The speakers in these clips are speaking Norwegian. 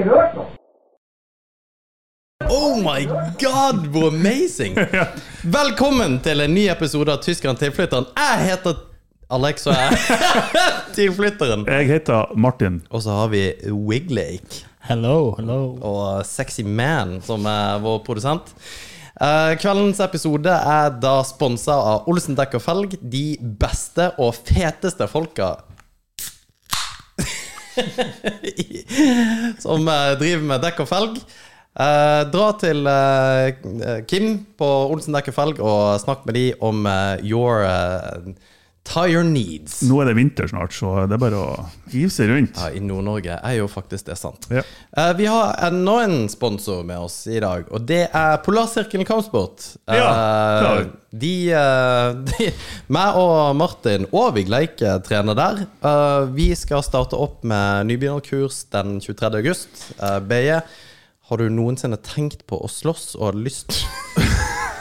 ikke hørt noe. Oh my god, hvor amazing! Velkommen til en ny episode av Tyskeren tilflytteren. Jeg heter Alex, og jeg er tilflytteren. Jeg heter Martin. Og så har vi Wiglake Hello, hello. og Sexy Man som er vår produsent. Eh, kveldens episode er da sponsa av Olsen Dekk og Felg. De beste og feteste folka som eh, driver med dekk og felg. Eh, dra til eh, Kim på Olsen dekk og felg og snakk med de om eh, your tire needs. Nå er det vinter snart, så det er bare å hive seg rundt. Ja, I Nord-Norge er jo faktisk det sant. Ja. Uh, vi har enda en sponsor med oss i dag, og det er Polarsirkelen Kampsport. Uh, Ja, klar. de, uh, Meg og Martin og Leike trener der. Vi skal starte opp med nybegynnerkurs den 23. august. Uh, BE. har du noensinne tenkt på å slåss og har lyst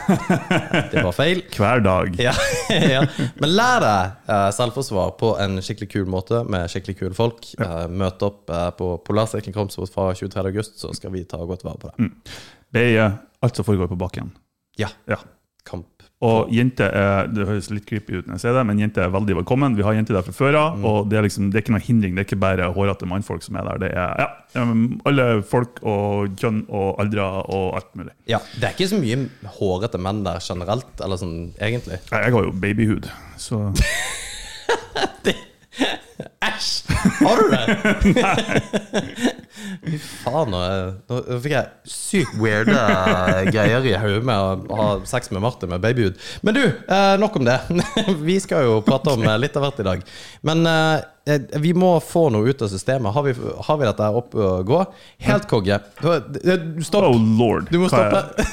Det var feil. Hver dag. Ja, ja. Men lær deg eh, selvforsvar på en skikkelig kul måte med skikkelig kule folk. Eh, møt opp eh, på Polarsirkelen Kampsport fra 23. august, så skal vi ta godt vare på Mm. Det er Alt som foregår på bakken. Ja. Ja. Kamp. Og jenter er Det høres litt creepy ut når jeg sier det, men jenter er veldig velkommen. Vi har jenter der fra før av, Mm. og det er, liksom, det er ikke noe hindring. Det er ikke bare hårete mannfolk som er der. Det er ja, um, alle folk og kjønn og aldre og alt mulig. Ja, Det er ikke så mye hårete menn der generelt, eller sånn egentlig. Jeg jeg har jo babyhud, så Æsj! Har du det? Fy faen, nå, fikk jeg sykt weirde greier i hodet med å ha sex med Martin med babyhud. Men du, eh, nok om det. Vi skal jo prate om eh, litt av hvert i dag. Men eh, vi må få noe ut av systemet. Har vi, har vi dette opp å gå? Helt konge. Stopp! Oh lord. Du må hva er- stoppe.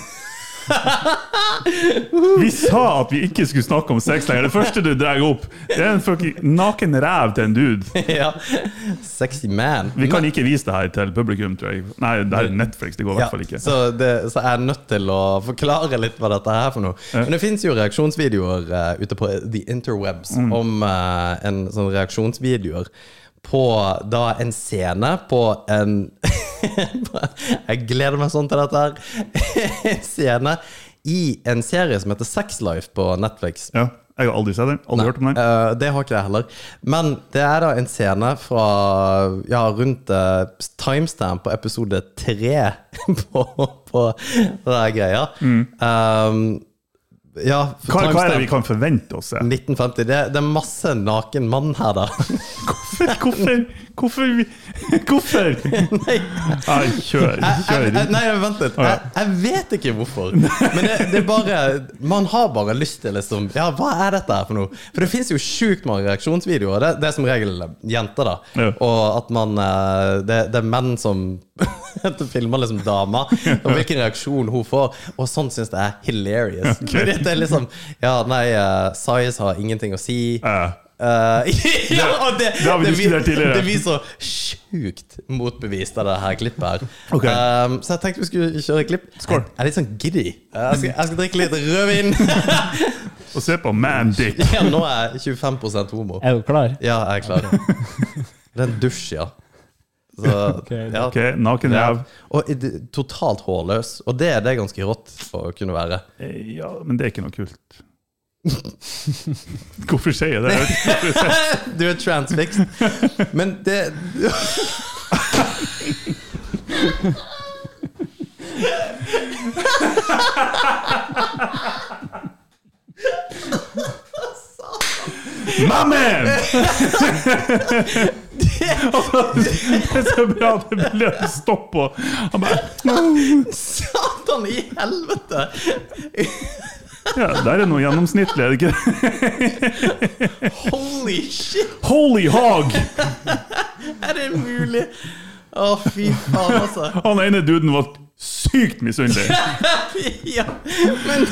Vi sa at vi ikke skulle snakke om sex lenger. Det første du drar opp, det er en fucking naken ræv til en dude. ja. Sexy man. Vi kan ikke vise det her til publikum, tror jeg. Nei, det er Netflix. Det går i hvert fall ikke. Så, det, så jeg er nødt til å forklare litt hva dette er for noe. Men det fins jo reaksjonsvideoer uh, ute på the interwebs Mm. om uh, en sånn reaksjonsvideoer på da en scene på en Jeg gleder meg sånn til dette her. En scene i en serie som heter Sex Life på Netflix. Ja, jeg har aldri sett den. Aldri hørt om den. Uh, det har ikke jeg heller. Men det er da en scene fra ja, rundt uh, timestamp på episode tre på, på det der greia. Um, ja. Hva, hva er det vi kan forvente oss? 1950. Det, det er masse naken mann her, da. Hvorfor? Hvorfor? Hvorfor? hvorfor? Nei. Nei, kjør. Kjør. jeg, nei, vent litt. Jeg, jeg vet ikke hvorfor. Men det, det er bare Man har bare lyst til liksom Ja, hva er dette her for noe? For det fins jo sjukt mange reaksjonsvideoer. Det, det er som regel jenter, da. Ja. Og at man eh, det, det er menn som filmer liksom dama, og hvilken reaksjon hun får. Og sånn syns jeg er hilarious. Ok. Det er liksom Ja, nei, uh, size har ingenting å si. Uh. Uh, ja, og det, det har vi diskutert tidligere. det blir så sjukt motbevist av det her klippet her. okay. Um, så jeg tenkte vi skulle kjøre klipp. Skål. Jeg er litt sånn giddy. Jeg skal, jeg skal drikke litt rødvin. og se på Man Dick. ja, nå er jeg 25% homo. Er du klar? Ja, jeg er klar. Det er en dusj, ja. Så, okay, ja. Ok, naken ræv. Og totalt hårløs. Og det, det er ganske rått for å kunne være. Eh, Ja, men det er ikke noe kult. Hvorfor sier jeg det? Du er transfixed. Men det My man! det er så bra det ble stopp på. Han bare Satan i helvete! Ja, Der er noe gjennomsnittlig, er det ikke? Holy shit! Holy hog! Er det mulig? Å, fy faen, altså. Han ene duden var sykt misunnelig. ja, men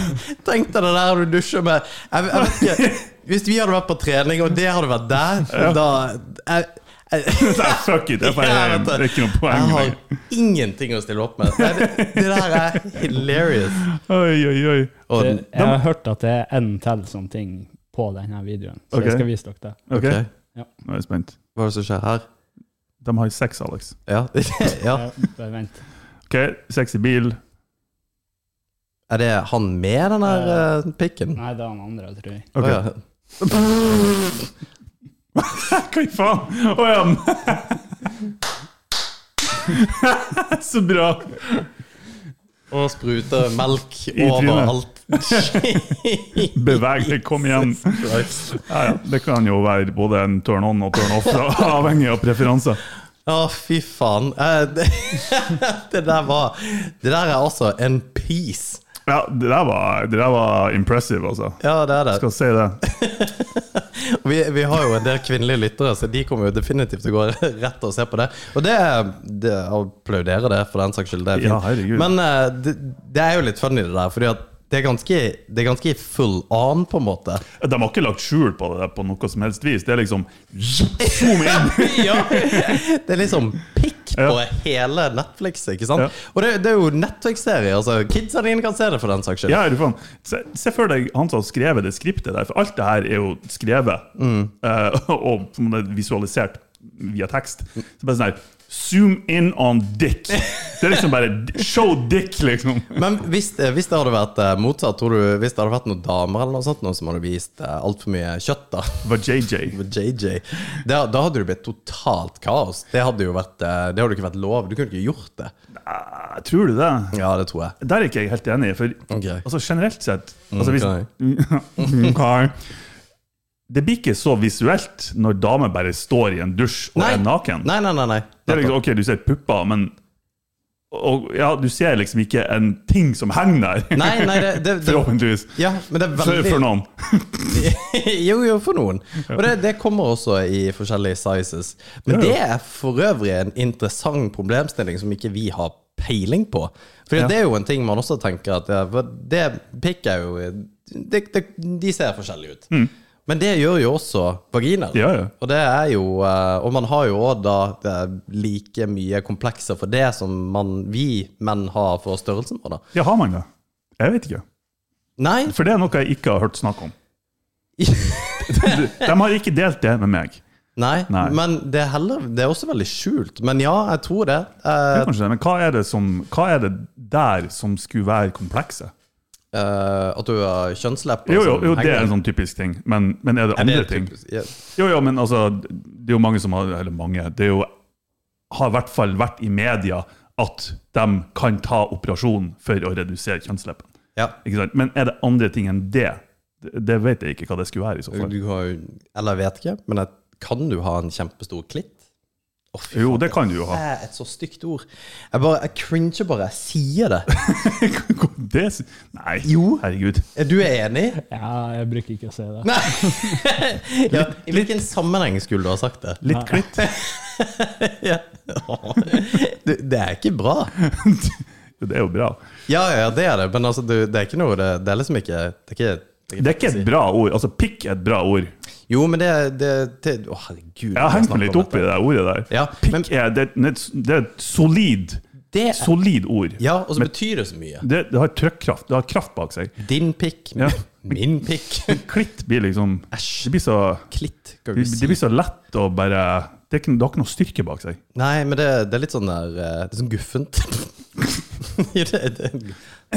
tenk deg det der du dusjer med jeg, jeg vet ikke, Hvis vi hadde vært på trening, og det hadde vært der, da jeg, jeg, fuck it, det er, bare, Ja, vet du. det er ikke noe poeng. jeg har ingenting å stille opp med. Det, det der er hilarious. Oi, oi, oi. Og, jeg har hørt at det er en til sånn ting på denne videoen, så okay. jeg skal vise dere det. Ok, Ja. nå er jeg spent. Hva er det som skjer her? De har sex, Alex. Ja. ja. Ja, Bare vent. Ok, sexy bil. Er det han med den der uh, pikken? Nei, det er han andre, tror jeg. Okay. Hva i faen? Å ja. Så bra. Og sprute melk overalt. Beveg deg, kom igjen. Ja, ja. Det kan jo være både en turn on og turn off, avhengig av preferanser. Å, fy faen. Eh, det, det der var Det der er altså en piece. Ja, det der var, det der var impressive, altså. Ja, det er det. Skal si det. Vi, vi har jo en del kvinnelige lyttere, så de kommer jo definitivt til å gå rett og se på det. Og det, det applauderer det, for den saks skyld. Det er fint. Ja. Men eh, det, det er jo litt funny, det der. Fordi at det er ganske, det er ganske full on, på en måte. De har ikke lagt skjul på det på noe som helst vis. Det er liksom zoom inn! ja. Det er liksom pikk på Ja. hele Netflix, ikke sant? Ja. Og det, det er jo Netflix-serie. Altså, Kidsa dine kan se det, for den saks skyld. Ja, er du faen. Se, se for deg han som har skrevet det skriptet der, for alt det her er jo skrevet eh, og på visualisert via tekst. Så bare sånn her Zoom in on dick. Det er liksom bare show dick, liksom. Men hvis, eh, hvis det hadde vært eh, motsatt, tror du hvis det hadde vært noen damer eller noe sånt noe som hadde vist uh, altfor mye kjøtt, da var JJ. med JJ, da, da hadde det blitt totalt kaos. Det hadde jo vært eh, Det hadde ikke vært lov. Du kunne ikke gjort det. Nei, tror du det? Ja, det tror jeg. Der er ikke jeg helt enig. For okay. altså, generelt sett altså, hvis, Ok. Ok. Det blir ikke så visuelt når damer bare står i en dusj og er naken. Nei, nei, nei. nei. Det er liksom, ok, du ser pupper, men og, ja, du ser liksom ikke en ting som henger der. Nei, nei, det, det, det Forhåpentligvis. Ja, men det er veldig for noen. jo, jo, for noen. Og det, det kommer også i forskjellige sizes. Men det er for øvrig en interessant problemstilling som ikke vi har peiling på. For Ja. det er jo en ting man også tenker at for det pikk er jo det, det, De ser forskjellige ut. Men det gjør jo også vaginaer. Ja, ja. Og det er jo eh, Og man har jo òg da like mye komplekser for det som man, vi menn har for størrelsen vår, da. Ja, har man det? Jeg vet ikke. Nei, For det er noe jeg ikke har hørt snakk om. De, de har ikke delt det med meg. Nei, Nei. men det er, heller, det er også veldig skjult. Men ja, jeg tror det. Det Eh, kanskje det, Men hva er det, som, hva er det der som skulle være komplekse? Eh, at du har kjønnslepper Jo, jo, jo det er en sånn typisk ting. Men, men er det andre andre det er ting? Yeah. Jo, jo, men altså Det er jo mange som har Eller mange. Det er jo, har i hvert fall vært i media at de kan ta operasjon for å redusere kjønnsleppen. Ja. Ikke sant? Men er det andre ting enn det? Det, vet jeg ikke hva det skulle være. i så fall. Du har Eller jeg vet ikke, men kan du ha en kjempestor klitt? Fy Jo, det kan du jo ha. det er et så stygt ord. Jeg bare, jeg cringer bare. Jeg sier det. Det, nei, Jo. herregud. Er du enig? Ja, jeg bruker ikke å si det. Nei. ja, I hvilken sammenheng skulle du ha sagt det? Litt klitt. Ja. Det, det er ikke bra. Det er jo bra. Ja, ja, det er det, men altså, det, det er ikke noe Det, det er liksom ikke Det er ikke, Det er ikke et bra ord. Altså, pikk er et bra ord. Jo, men det, det, det Å, herregud. Jeg har hengt meg litt opp i det ordet der. Ja, Pikk men- er, det, det er et solid, Det, solid ord. ja, og så betyr det så mye. Det, det har trøkkraft. Det har kraft bak seg. Din pikk, Ja. min pikk. Klitt blir liksom Æsj. Det blir så, Klitt, det, det blir så lett å bare Det, er ikke, det har ikke noe styrke bak seg. Nei, men det, det er litt sånn der eh, Det er sånn guffent. Det, det,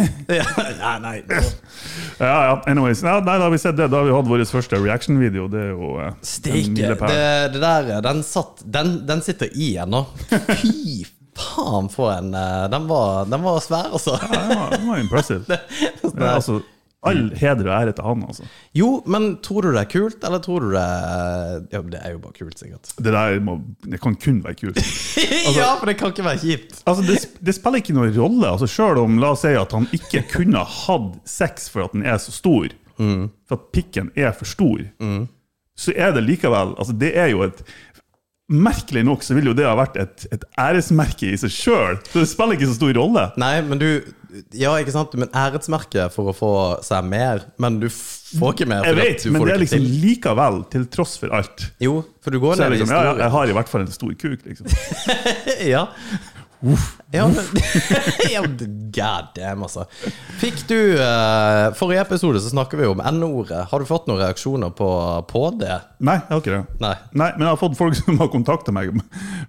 nei, nei. Ja, ja, anyways. Ja, nei, da har vi sett det. Da har vi hatt vår første reaction-video. Det er jo eh, Steike. Det, det der, den satt Den, den sitter i ennå. Fy faen for en eh, Den var, den var svær, altså. Ja, den var- det var impressive. det, altså, All heder og ære til han, altså. Jo, men tror du det er kult, eller tror du det Ja, det er jo bare kult, sikkert. Det der må, det kan kun være kult. ja, for det kan ikke være kjipt. Altså, det, det spiller ikke noen rolle. Altså, Selv om la oss si at han ikke kunne hatt sex for at den er så stor, for at pikken er for stor, så er det likevel altså, Det er jo et Merkelig nok så vil jo det ha vært et, et æresmerke i seg sjøl. Så det spiller ikke så stor rolle. Nei, men du Ja, ikke sant, men æresmerke for å få seg mer, men du får ikke mer Jeg vet, men det er liksom til. likevel, til tross for alt. Jo, for du går Så ned liksom, i liksom, ja, historien. jeg har i hvert fall en stor kuk, liksom. Ja. Ja, men ja, men God damn, altså. Fikk du uh, Forrige episode så snakker vi om N-ordet. Har du fått noen reaksjoner på, på det? Nei, jeg har ikke det. Nei. Nei, men jeg har fått folk som har kontakta meg.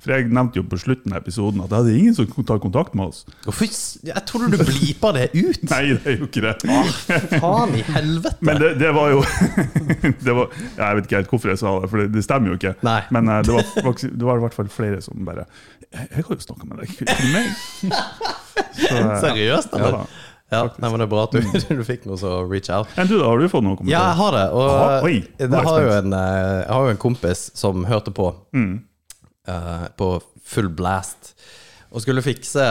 For jeg nevnte jo på slutten av episoden at det hadde ingen som tar kontakt med oss. Hvorfor Jeg trodde du blipa det ut! Nei, det er jo ikke det. Faen i helvete! Men det, det var jo det var, Jeg vet ikke helt hvorfor jeg sa det, for det, det stemmer jo ikke. Nei. Men uh, det var, det var i hvert fall flere som bare Jeg, har jo snakka med deg. Ikke meg. Så, eh, Seriøst, eller? Ja, Ja, nei, men Det er bra at du, du fikk noe så reach out. Enn du, da? Har du fått noen Ja, jeg har det. Og Ah, oi, nå er jeg, har en, eh, jeg har jo en kompis som hørte på Mm. uh, på full blast og skulle fikse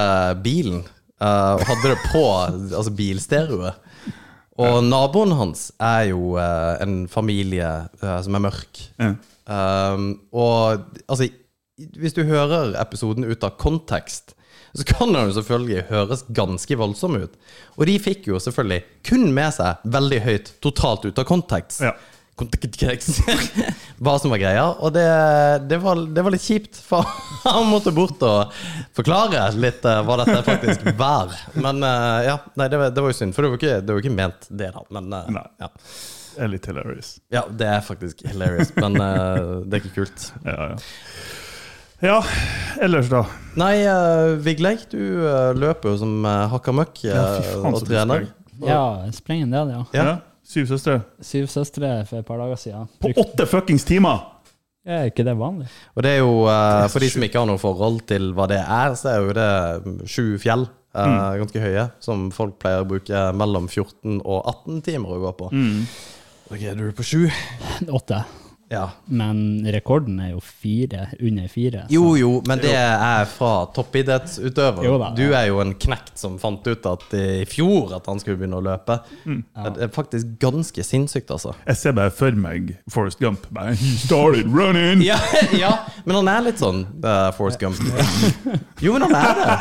bilen. Uh, og hadde det på altså bilstereoet. Og naboen hans er jo uh, en familie eh, som er mørk. Ja. Um, og altså, hvis du hører episoden ut av kontekst, så kan den jo selvfølgelig høres ganske voldsom ut. Og de fikk jo selvfølgelig kun med seg veldig høyt totalt ut av kontekst. Ja. Kontekst. Hva som var greia. Og det, det, var, det var litt kjipt, for han måtte bort og forklare litt eh, hva dette faktisk var. Men eh, ja, nei, det, var- det var jo synd, for det var jo ikke, ikke ment det, da. Men eh, Nei. ja. Det er litt hilarious. ja, det er faktisk hilarious, men det er ikke kult. Ja, ja. Ja, ellers da? Nei, uh, Vigleik, du uh, løper jo som uh, hakka møkk Ja, eh, fy faen, og trener. Ja, jeg springer en del, ja. Ja. Ja. Syv søstre? Syv søstre for et par dager siden. På åtte fuckings timer! Er ikke det vanlig? Og det er jo, uh, Det er for de som ikke har noe forhold til hva det er, så er jo det mm, sju fjell, Uh, Mm. ganske høye, som folk pleier å bruke mellom 14 og 18 timer å gå på. Mm. Ok, du du på sju. Åtte. Ja. Men rekorden er jo fire, under fire. så- Jo, jo, men det er fra toppidrettsutøver. Jo da, Du er jo en knekt som fant ut at i fjor at han skulle begynne å løpe. Mm. Det er faktisk ganske sinnssykt, altså. Jeg ser bare for meg Forrest Gump. Bare, He started running! Ja, ja, men han er litt sånn uh, Forrest Gump. Jo, men han er det.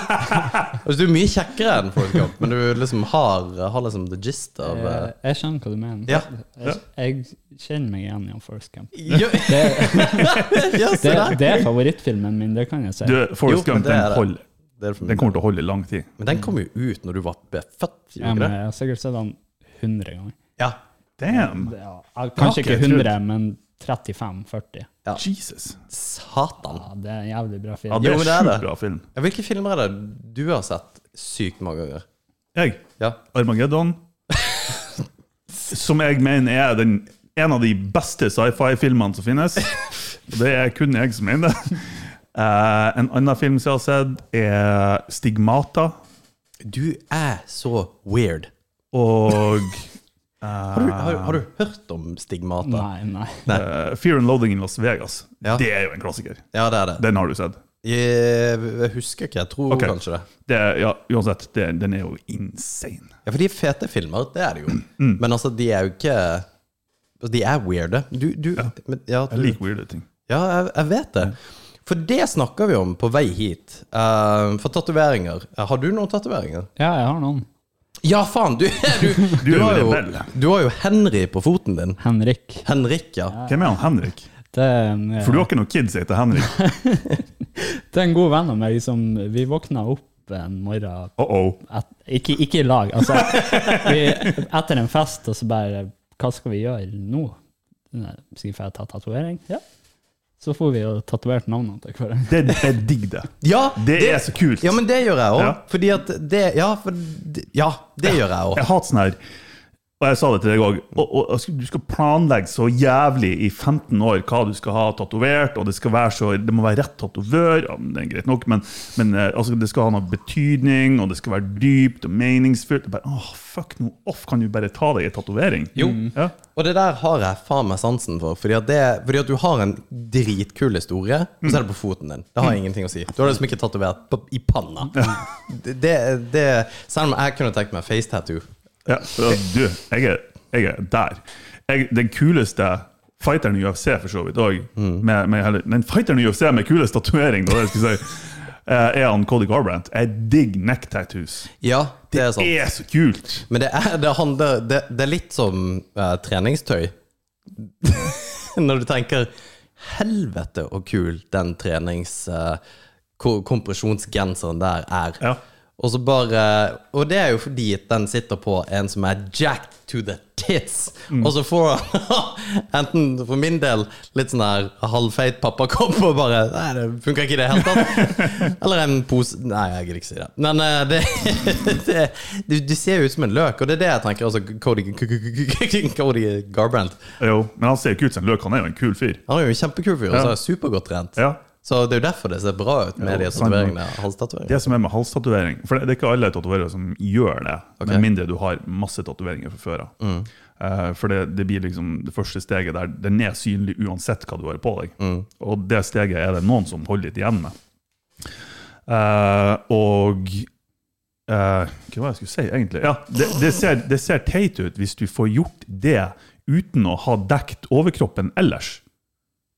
Altså, du er mye kjekkere enn Forrest Gump, men du liksom har, har liksom the gist av Jeg, uh, jeg skjønner hva du mener. Ja. Jeg, jeg kjenner meg igjen i Forest Camp. Ja, Det, det, det er favorittfilmen min, det kan jeg si. Du, Forrest Jo, Gump, den, holder. Er den kommer til å holde i lang tid. Men den kom jo ut når du var født, Ja, men jeg har sikkert sett den 100 ganger. Ja. Damn! Ja, kanskje ikke ikke 100, men 35-40. Ja. Jesus. Satan. Ja, det er en jævlig bra Ja, film. det er men det er det. sjukt bra film. Ja, Hvilke filmer er det du har sett sykt mange ganger? Jeg, Ja. Armageddon, som jeg mener er den, en av de beste sci-fi-filmene som finnes. Og det er kun jeg som mener det. Uh, en annen film som jeg har sett, er Stigmata. Du er så weird. Og Har du, har, har du hørt om stigmata? Nei, nei. Uh, Fear and Loading in Las Vegas. Ja. Det er jo en klassiker. Ja, det er det. Den har du sett. Jeg, jeg husker ikke, jeg tror okay. kanskje det. Det, er- ja, uansett, det, den er jo insane. Ja, for de er fete filmer, det er det jo. Mm. Men altså, de er jo ikke De er weirde. Du, du Ja. men, ja, Jeg liker weirde ting. ja jeg, jeg vet det. For det snakker vi om på vei hit. Uh, for tatoveringer. Har du noen tatoveringer? Ja, jeg har noen. Ja, faen! Du, du, du, Du har jo jo, du har jo Henry på foten din. Henrik. Henrik, ja. Hvem er han Henrik? Den, ja. For du har ikke noen kids som heter Henrik? det er en god venn av meg som Vi våkna opp en morgen Uh -oh. et, ikke, ikke i lag. Altså, vi, etter en fest, og så bare Hva skal vi gjøre nå? Skal vi ta tatovering? Ja. Så får vi jo tatovert navnene til hverandre. Det er digg, det. Ja, Det er så kult. Ja, men det gjør jeg òg. Ja. Fordi at det Ja, for det, ja, det gjør jeg òg. Jeg hater sånn her Og jeg sa det til deg òg. Du skal planlegge så jævlig i 15 år hva du skal ha tatovert, og det skal være så, det må være rett tatovør. Ja, det er greit nok, men, men eh, altså, det skal ha noe betydning, og det skal være dypt og meningsfullt. Bare, oh, fuck no off, kan du bare ta deg en tatovering? Jo. Ja. Og det der har jeg faen meg sansen for. Fordi at, det, fordi at du har en dritkul historie, og så er det på foten din. Det har ingenting å si. Du har liksom ikke tatovert i panna. Det, det, det, selv om jeg kunne tenkt meg face tattoo. Ja, du, jeg er, jeg er der. Jeg, den kuleste fighteren i UFC, for så vidt òg. Den fighteren i UFC med kulest tatovering, si, eh, er han Cody Garbrandt. Jeg digger neck tattoos. Ja, det er sant. Det er så kult! Men det er, det handler, det, det er litt som uh, treningstøy. Når du tenker Helvete så kul den trenings... Uh, kompresjonsgenseren der er. Ja. Og så bare Og det er jo fordi den sitter på en som er jacked to the tits. Og så får han enten for min del litt sånn her halvfeit pappakopp og bare Nei, det funker ikke i det hele tatt. Eller en pose Nei, jeg gidder ikke si det. Men eh, det, det, det, det ser jo ut som en løk, og det er det jeg tenker. Altså, Cody, Cody Garbrandt. Jo, men han ser jo ikke ut som en løk, han er jo en kul fyr. Han er jo en kjempekul fyr, og så er supergodt trent. Ja. Så det er jo derfor det ser bra ut med ja, de tatoveringene. Det som er med halstatovering For det er ikke alle tatoverere som gjør det, okay. med mindre du har masse tatoveringer fra før av. Eh, for det, det blir liksom det første steget der den er synlig uansett hva du har på deg. Og det steget er det noen som holder litt igjen med. Uh, og uh, Hva var det jeg skulle si, egentlig? Ja, det, det, ser, det ser teit ut hvis du får gjort det uten å ha dekt overkroppen ellers.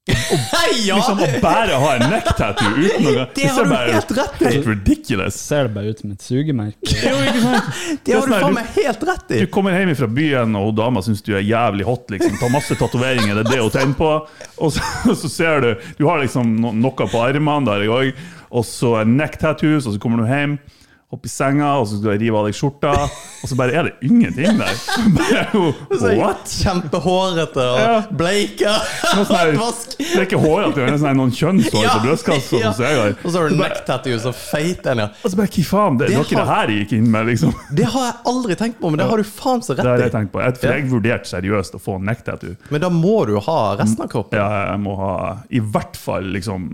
Ja! Liksom Å bare ha en neck tattoo uten noe Det har du helt rett i. Helt ridiculous. Ser det bare ut som et sugemerke. Det jo ikke sant? Det har sånn du faen meg helt rett i! Du kommer hjem fra byen, og hun dama syns du er jævlig hot. liksom Tar masse tatoveringer, det er det hun tenner på. Og så, så ser du Du har liksom no, noe på armene der òg, og så neck tattoos, og så kommer du hjem. Hopper i senga, og så skal jeg rive av deg skjorta, og så bare er det ingenting der. Bare, what? Kjempehårete og bleika. Sånn. Det er ikke hårete, det er sånn noen kjønnshår på brystkassa. ja. sånn. Og så har du neck tattoo så feit en, ja. Og så bare, hva faen, det, det noe det her gikk inn med, liksom. Det har jeg aldri tenkt på, men det har du faen så rett i. Det har jeg tenkt på. Jeg, for Ja. jeg vurderte seriøst å få neck tattoo. Men da må du ha resten av kroppen. Ja, jeg må ha i hvert fall liksom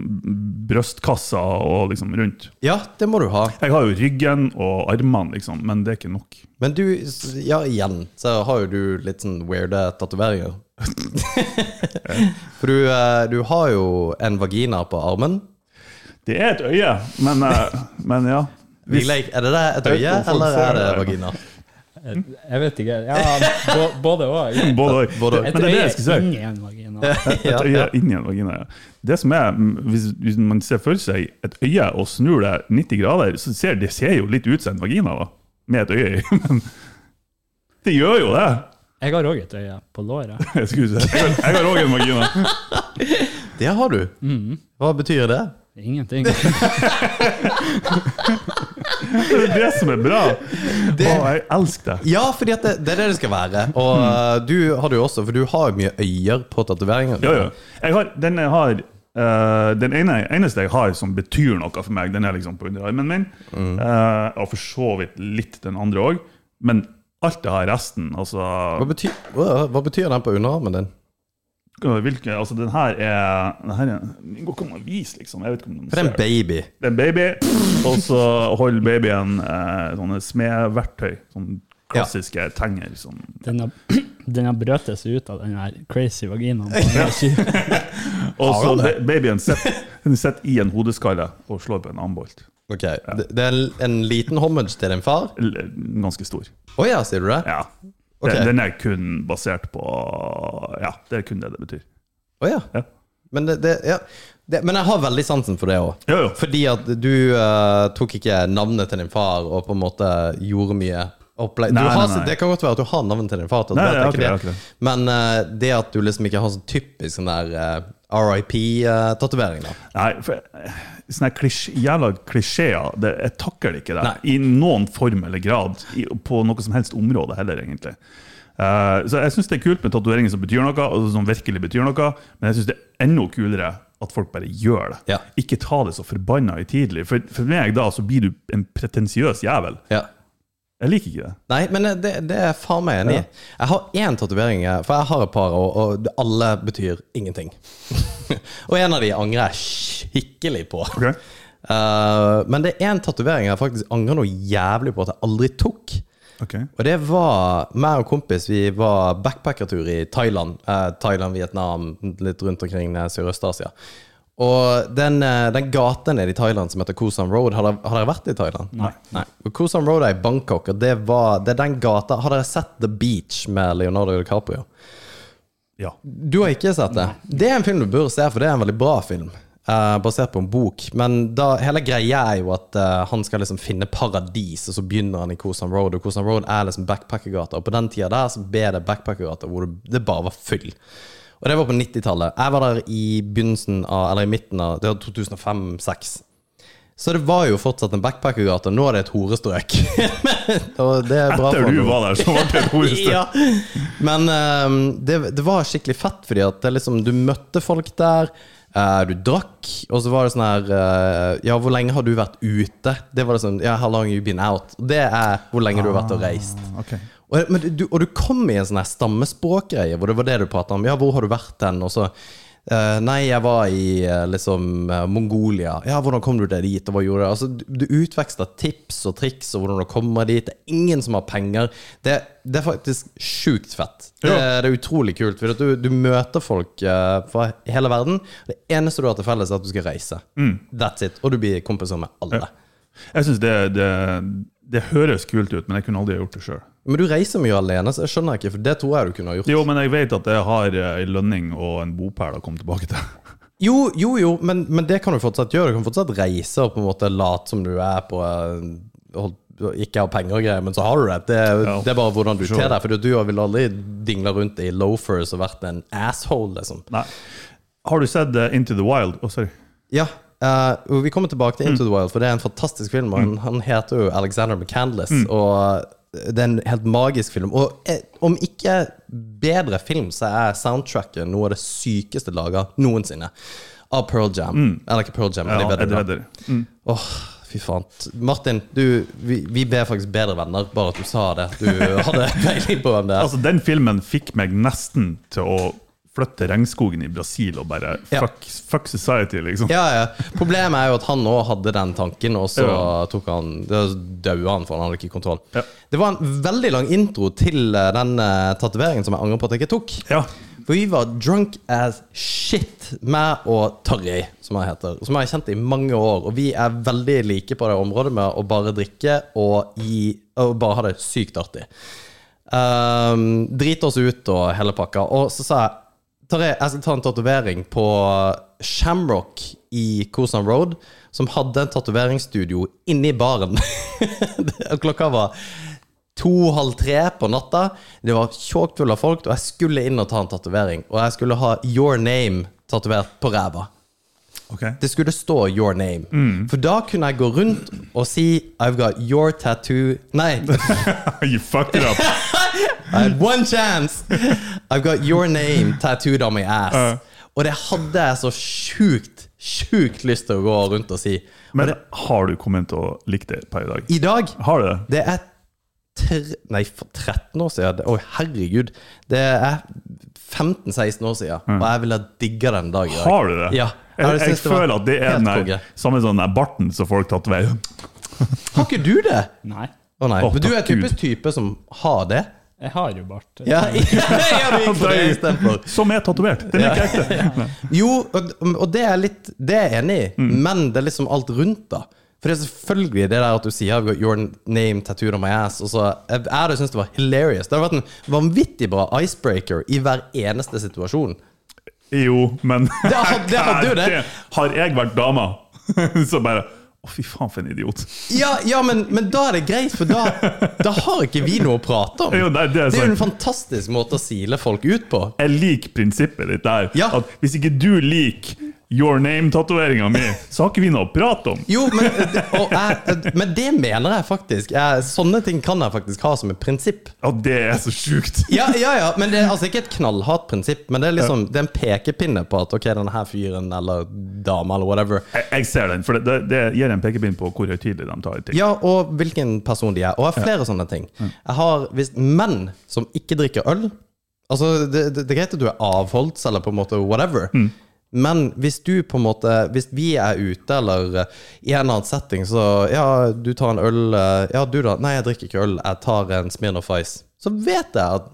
brystkassa og liksom rundt. Ja, det må du ha. Jeg har jo ryggen og armene, liksom, men det er ikke nok. Men du, ja igjen, så har jo du litt sånn weirde tatoveringer. For du, eh, du har jo en vagina på armen. Det er et øye, men, eh, men ja. Hvis- er det det et øye, eller er det vagina? Jeg vet ikke. Ja, både òg. Både og. Et Men det det øye inni en vagina. Et øye inni en vagina. Ja. Det som er, mm, hvis, hvis man ser for seg et øye og snur det 90 grader, så ser det ser jo litt ut som en vagina, da. Med et øye i. Men det gjør jo det. Jeg har òg et øye på låret. Jeg. Jeg har- jeg har òg en vagina. Det har du. Hva betyr det? Ingenting. Det er det som er bra. Å, jeg elsker det. Ja, for det, det er det det skal være. Og mm. du har det jo også, for du har jo mye øyer på tatoveringer. Ja, ja. Jeg har, den jeg har eh, Den ene, eneste jeg har som betyr noe for meg, den er liksom på underarmen min. Eh, og for så vidt litt den andre òg. Men alt jeg har resten, altså Hva betyr, hva, hva betyr den på underarmen din? hvilke, altså Den her er Den her er, går ikke an å vise, liksom. Jeg vet ikke om den For det er en baby. Det er en baby, og så holder babyen eh, sånne smedverktøy. Sånne klassiske tenger. Som, Den har, den har brøtet seg ut av den her crazy vaginaen. og så babyen sitter i en hodeskalle og slår på en ambolt. Ok, det, det er en liten homage til din far? Ganske stor. Å ja, sier du det? Ja. Okay. Den, den er kun basert på Ja, det er kun det det betyr. Å ja. Ja. Men, det, det, ja. Det, men jeg har veldig sansen for det òg. Jo, jo. Fordi at du uh, tok ikke navnet til din far og på en måte gjorde mye opplegg. Nei, har, nei, nei. Det kan godt være at du har navnet til din far, det, det. ikke det. men uh, det at du liksom ikke har sånn typisk sånn der uh, RIP-tatovering, da. Nei, for eh, sånne klisj, jævla klisjeer, det, jeg takler ikke det. I noen form eller grad. I, på noe som helst område heller, egentlig. Uh, så jeg syns det er kult med tatoveringer som betyr noe, og som virkelig betyr noe, men jeg syns det er enda kulere at folk bare gjør det. Ja. Ikke ta det så forbanna høytidelig. For, for meg da så blir du en pretensiøs jævel. Ja. Jeg liker ikke det. Nei, men det, det er faen meg enig i. Jeg har én tatovering, for jeg har et par, og, og alle betyr ingenting. og en av de angrer jeg skikkelig på. Okay. Uh, men det er en tatovering jeg faktisk angrer noe jævlig på at jeg aldri tok. Okay. Og det var meg og kompis, vi var backpackertur i Thailand. Uh, Thailand, Vietnam, litt rundt omkring eh, Sørøst-Asia. Og den, eh, den gaten nede i Thailand som heter Koh Sam Road, har dere, har dere vært i Thailand? Nei. Nei. Koh Sam Road er i Bangkok, og det, var, det er den gata Har dere sett The Beach med Leonardo DiCaprio? Ja. Du har ikke sett det? Det er en film du bør se, for det er en veldig bra film. Uh, basert på en bok. Men da, hele greia er jo at uh, han skal liksom finne paradis, og så begynner han i Koh Sam Road. Og Koh Sam Road er liksom backpackergata. Og på den tida der så ble det backpackergata hvor det, det bare var fyll. Og det var på 90-tallet. Jeg var der i begynnelsen av, eller i midten av det var 2005-2006. Så det var jo fortsatt en backpackergate. Nå er det et horestrøk. og det er bra Etter for du var der, så ble det et horestrøk. Ja. Men um, det, det var skikkelig fett, fordi at det liksom, du møtte folk der. Uh, du drakk, og så var det sånn her uh, Ja, hvor lenge har du vært ute? Det var det sånn Ja, how long you been out? Det er hvor lenge du har vært og reist. Ok. Og, men du, og du kom i en sånn stammespråkgreie, hvor det var det du pratet om. Ja, hvor har du vært hen? Og så uh, Nei, jeg var i uh, liksom uh, Mongolia. Ja, hvordan kom du deg dit, og hva gjorde du? Altså, du, du utveksler tips og triks og hvordan du kommer dit. Det er ingen som har penger. Det, det er faktisk sjukt fett. Det, Ja. det er utrolig kult. For du, du møter folk fra hele verden. Det eneste du har til felles, er at du skal reise. That's it. Og du blir kompiser med alle. Jeg synes det, det, det høres kult ut, men jeg kunne aldri gjort det sjøl. Men du reiser mye alene, så jeg skjønner ikke, for det tror jeg du kunne ha gjort. Jo, men jeg vet at jeg har ei en lønning og en bopæl å komme tilbake til. Jo, jo, jo, men, men det kan du fortsatt gjøre. Du kan fortsatt reise og på en måte late som du er på eh, holdt- ikke har penger og greier, men så har du det. Det, Ja. det er bare hvordan du Sure. ter deg. For du vil aldri dingle rundt i loafers og vært en asshole, liksom. Nei. Har du sett uh, Into the Wild? Å, sorry. Ja, Uh, vi kommer tilbake til Into the Wild, for det er en fantastisk film. Og han, han heter jo Alexander McCandless, og det er en helt magisk film. Og eh, om ikke bedre film, så er soundtracket noe av det sykeste laga noensinne. Av Pearl Jam. Eller ikke Pearl Jam, men Ja, de bedre. Vedder. Mm. Oh, fy faen. Martin, du, vi, vi ble faktisk bedre venner, bare at du sa det. Du hadde peiling på hvem det er. Altså, den filmen fikk meg nesten til å flytte regnskogen i Brasil og bare Ja. fuck, fuck society, liksom. Ja, ja. Problemet er jo at han òg hadde den tanken, og så tok han daua han, for han hadde ikke kontroll. Det var en veldig lang intro til eh, den uh, tatoveringen som jeg angrer på at jeg ikke tok. Ja. For vi var drunk as shit, meg og Tarjei, som han heter. Som jeg har kjent i mange år. Og vi er veldig like på det området med å bare drikke og, gi, og bare ha det sykt artig. Um, drite oss ut og hele pakka. Og så sa jeg Tarjei, jeg skal ta en tatovering på Shamrock i Kosan Road, som hadde en tatoveringsstudio inni baren. Klokka var to-halv tre på natta. Det var tjåkt full av folk, og jeg skulle inn og ta en tatovering. Og jeg skulle ha Your Name tatovert på ræva. Okay. Det skulle stå Your Name. For da kunne jeg gå rundt og si I've got your tattoo Nei, you fucked it up. I had one chance! I've got your name tattooed on my ass. Og det hadde jeg så sjukt, sjukt lyst til å gå rundt og si. Men har du kommet til å like det per i dag? I dag Har du det? Det er tre, Nei, for 13 år siden. Å, herregud. Det er 15-16 år siden, og jeg ville digga den dag i dag. Har du det? Ja. Jeg, jeg, jeg, det føler at det er den der, samme sånn der barten som folk tatoverer. Har ikke du det? Nei. Å nei. Men du er typisk type som har det? Jeg har jo bart. Ja. Som er tatovert. Den er ikke ekte. Jo, og, og det er litt Det er jeg enig i, Mm. men det er liksom alt rundt, da. For det er selvfølgelig det der at du sier I've got your name tattooed on my ass. Og så Jeg jeg hadde syntes det var hilarious. Det hadde vært en vanvittig bra icebreaker i hver eneste situasjon. Jo, men Det hadde- det hadde jo det. Har jeg vært dama, så bare Å, fy faen, for en idiot. Ja, ja men, men da er det greit, for da, da har ikke vi noe å prate om. Jo, det, det er Det er jo en fantastisk måte å sile folk ut på. Jeg liker prinsippet ditt der. Ja. At hvis ikke du liker your name-tatoveringa mi, så har ikke vi noe å prate om. Jo, men, jeg, men det mener jeg faktisk. Sånne ting kan jeg faktisk ha som et prinsipp. Ja, det er så sjukt. Ja, ja, ja, men det er altså ikke et knallhardt prinsipp, men det er liksom Det er en pekepinne på at ok, denne her fyren eller dama eller whatever Jeg, jeg ser den, for det, det, det gir en pekepinn på hvor høytidelig de tar ting. Ja, og hvilken person de er. Og jeg har flere sånne ting. Jeg har hvis menn som ikke drikker øl Altså, det, det, det er greit at du er avholds eller på en måte whatever. Men hvis du på en måte Hvis vi er ute eller eh, i en eller annen setting, så Ja, du tar en øl eh, Ja, du da? Nei, jeg drikker ikke øl. Jeg tar en Smirnoff Ice. Så vet jeg at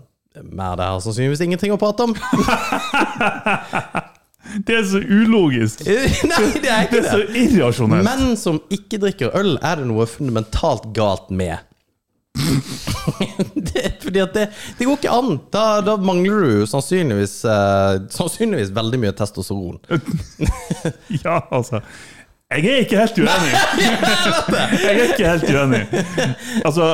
Mer det her sannsynligvis ingenting å prate om. Det er så ulogisk. Nei, det er ikke Det Det er så irrasjonelt. Menn som ikke drikker øl, er det noe fundamentalt galt med. det, fordi at det, det går ikke an. Da, da mangler du sannsynligvis, eh, sannsynligvis veldig mye testosteron. Ja, altså. Jeg er ikke helt uenig. Jeg er ikke helt uenig. Altså,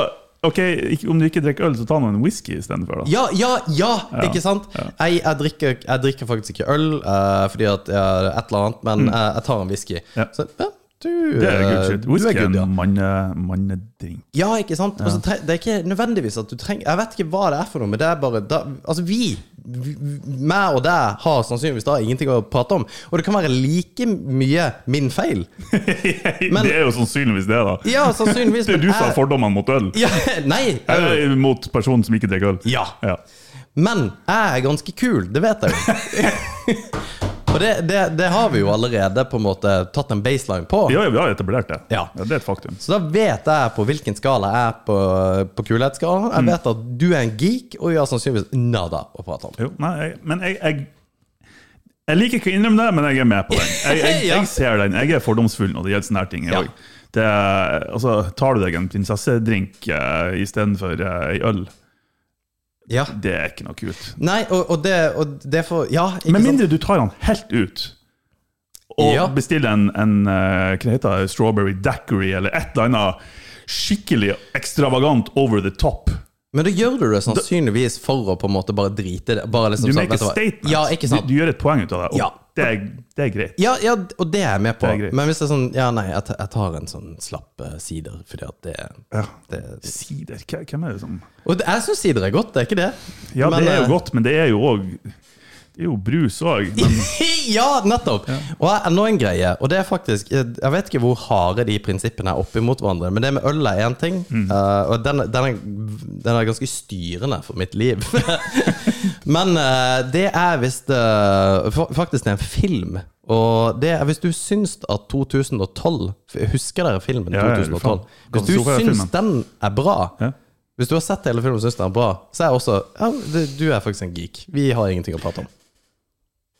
ok, om du ikke drikker øl, så ta nå en whisky istedenfor, Ja, Ja, ja, ja, ikke sant? Jeg, jeg, drikker, jeg drikker faktisk ikke øl uh, fordi at jeg, et eller annet, men mm. jeg tar en whisky. Ja. Så ja, du, Det er good eh, shit. du Whisky er good, ja. mannedrink. Ja, ikke sant? Og så tre- det er ikke nødvendigvis at du trenger Jeg vet ikke hva det er for noe, men det er bare da, Altså, vi, vi meg og deg har sannsynligvis da ingenting å prate om. Og det kan være like mye min feil. Men- det er jo sannsynligvis det, da. Ja, sannsynligvis. Det er du men som har fordommene mot øl. ja, Nei. jeg- Eller mot personen som ikke drikker øl. Ja. Ja. Men jeg er ganske kul, det vet jeg jo. Og det, det, det har vi jo allerede på en måte tatt en baseline på. Ja, ja, vi har etablert det. Ja. Det er et faktum. Så da vet jeg på hvilken skala jeg er på, på kulhetsskala. Jeg vet at du er en geek, og vi har sannsynligvis nada å prate om. Jo, nei, jeg, men jeg, jeg jeg liker ikke å innrømme det, men jeg er med på den. Jeg, jeg, Ja. jeg ser den. Jeg er fordomsfull når det gjelder sånne her ting. Ja. det, altså, tar du deg en prinsessedrink uh, istedenfor uh, ei øl, Ja. det er ikke noe kult. Nei, og, og, det, og det får Ja, ikke Med mindre du tar den helt ut og Ja. bestiller en, en eh, hva heter det, strawberry daiquiri eller et eller annet skikkelig ekstravagant over the top. Men da gjør du det sannsynligvis for å på en måte bare drite det. Bare liksom Du sånn, make a statement. Ja? Du, du gjør et poeng ut av det, og Ja. det, er, det er greit. Ja, ja, og det er jeg med på. Men hvis det er sånn Ja, nei, jeg, jeg tar en sånn slapp eh, sider, fordi at det, Ja. det Sider, hvem er det som Og det, jeg syns sider er godt, det er ikke det? Ja, Men, det er eh, jo godt, men det er jo òg er jo brus òg. ja, nettopp! Og jeg- enda en greie, og det er faktisk Jeg vet ikke hvor harde de prinsippene er oppimot hverandre, men det med øl er én ting, Mm. Uh, og den, den, er, den er ganske styrende for mitt liv. men uh, det er hvis det Faktisk det er en film. Og det er hvis du syns at 2012 Husker dere filmen Ja, ja, 2012? Hvis du syns den er bra, Ja. hvis du har sett hele filmen og syns den er bra, så er jeg også Ja, du er faktisk en geek. Vi har ingenting å prate om.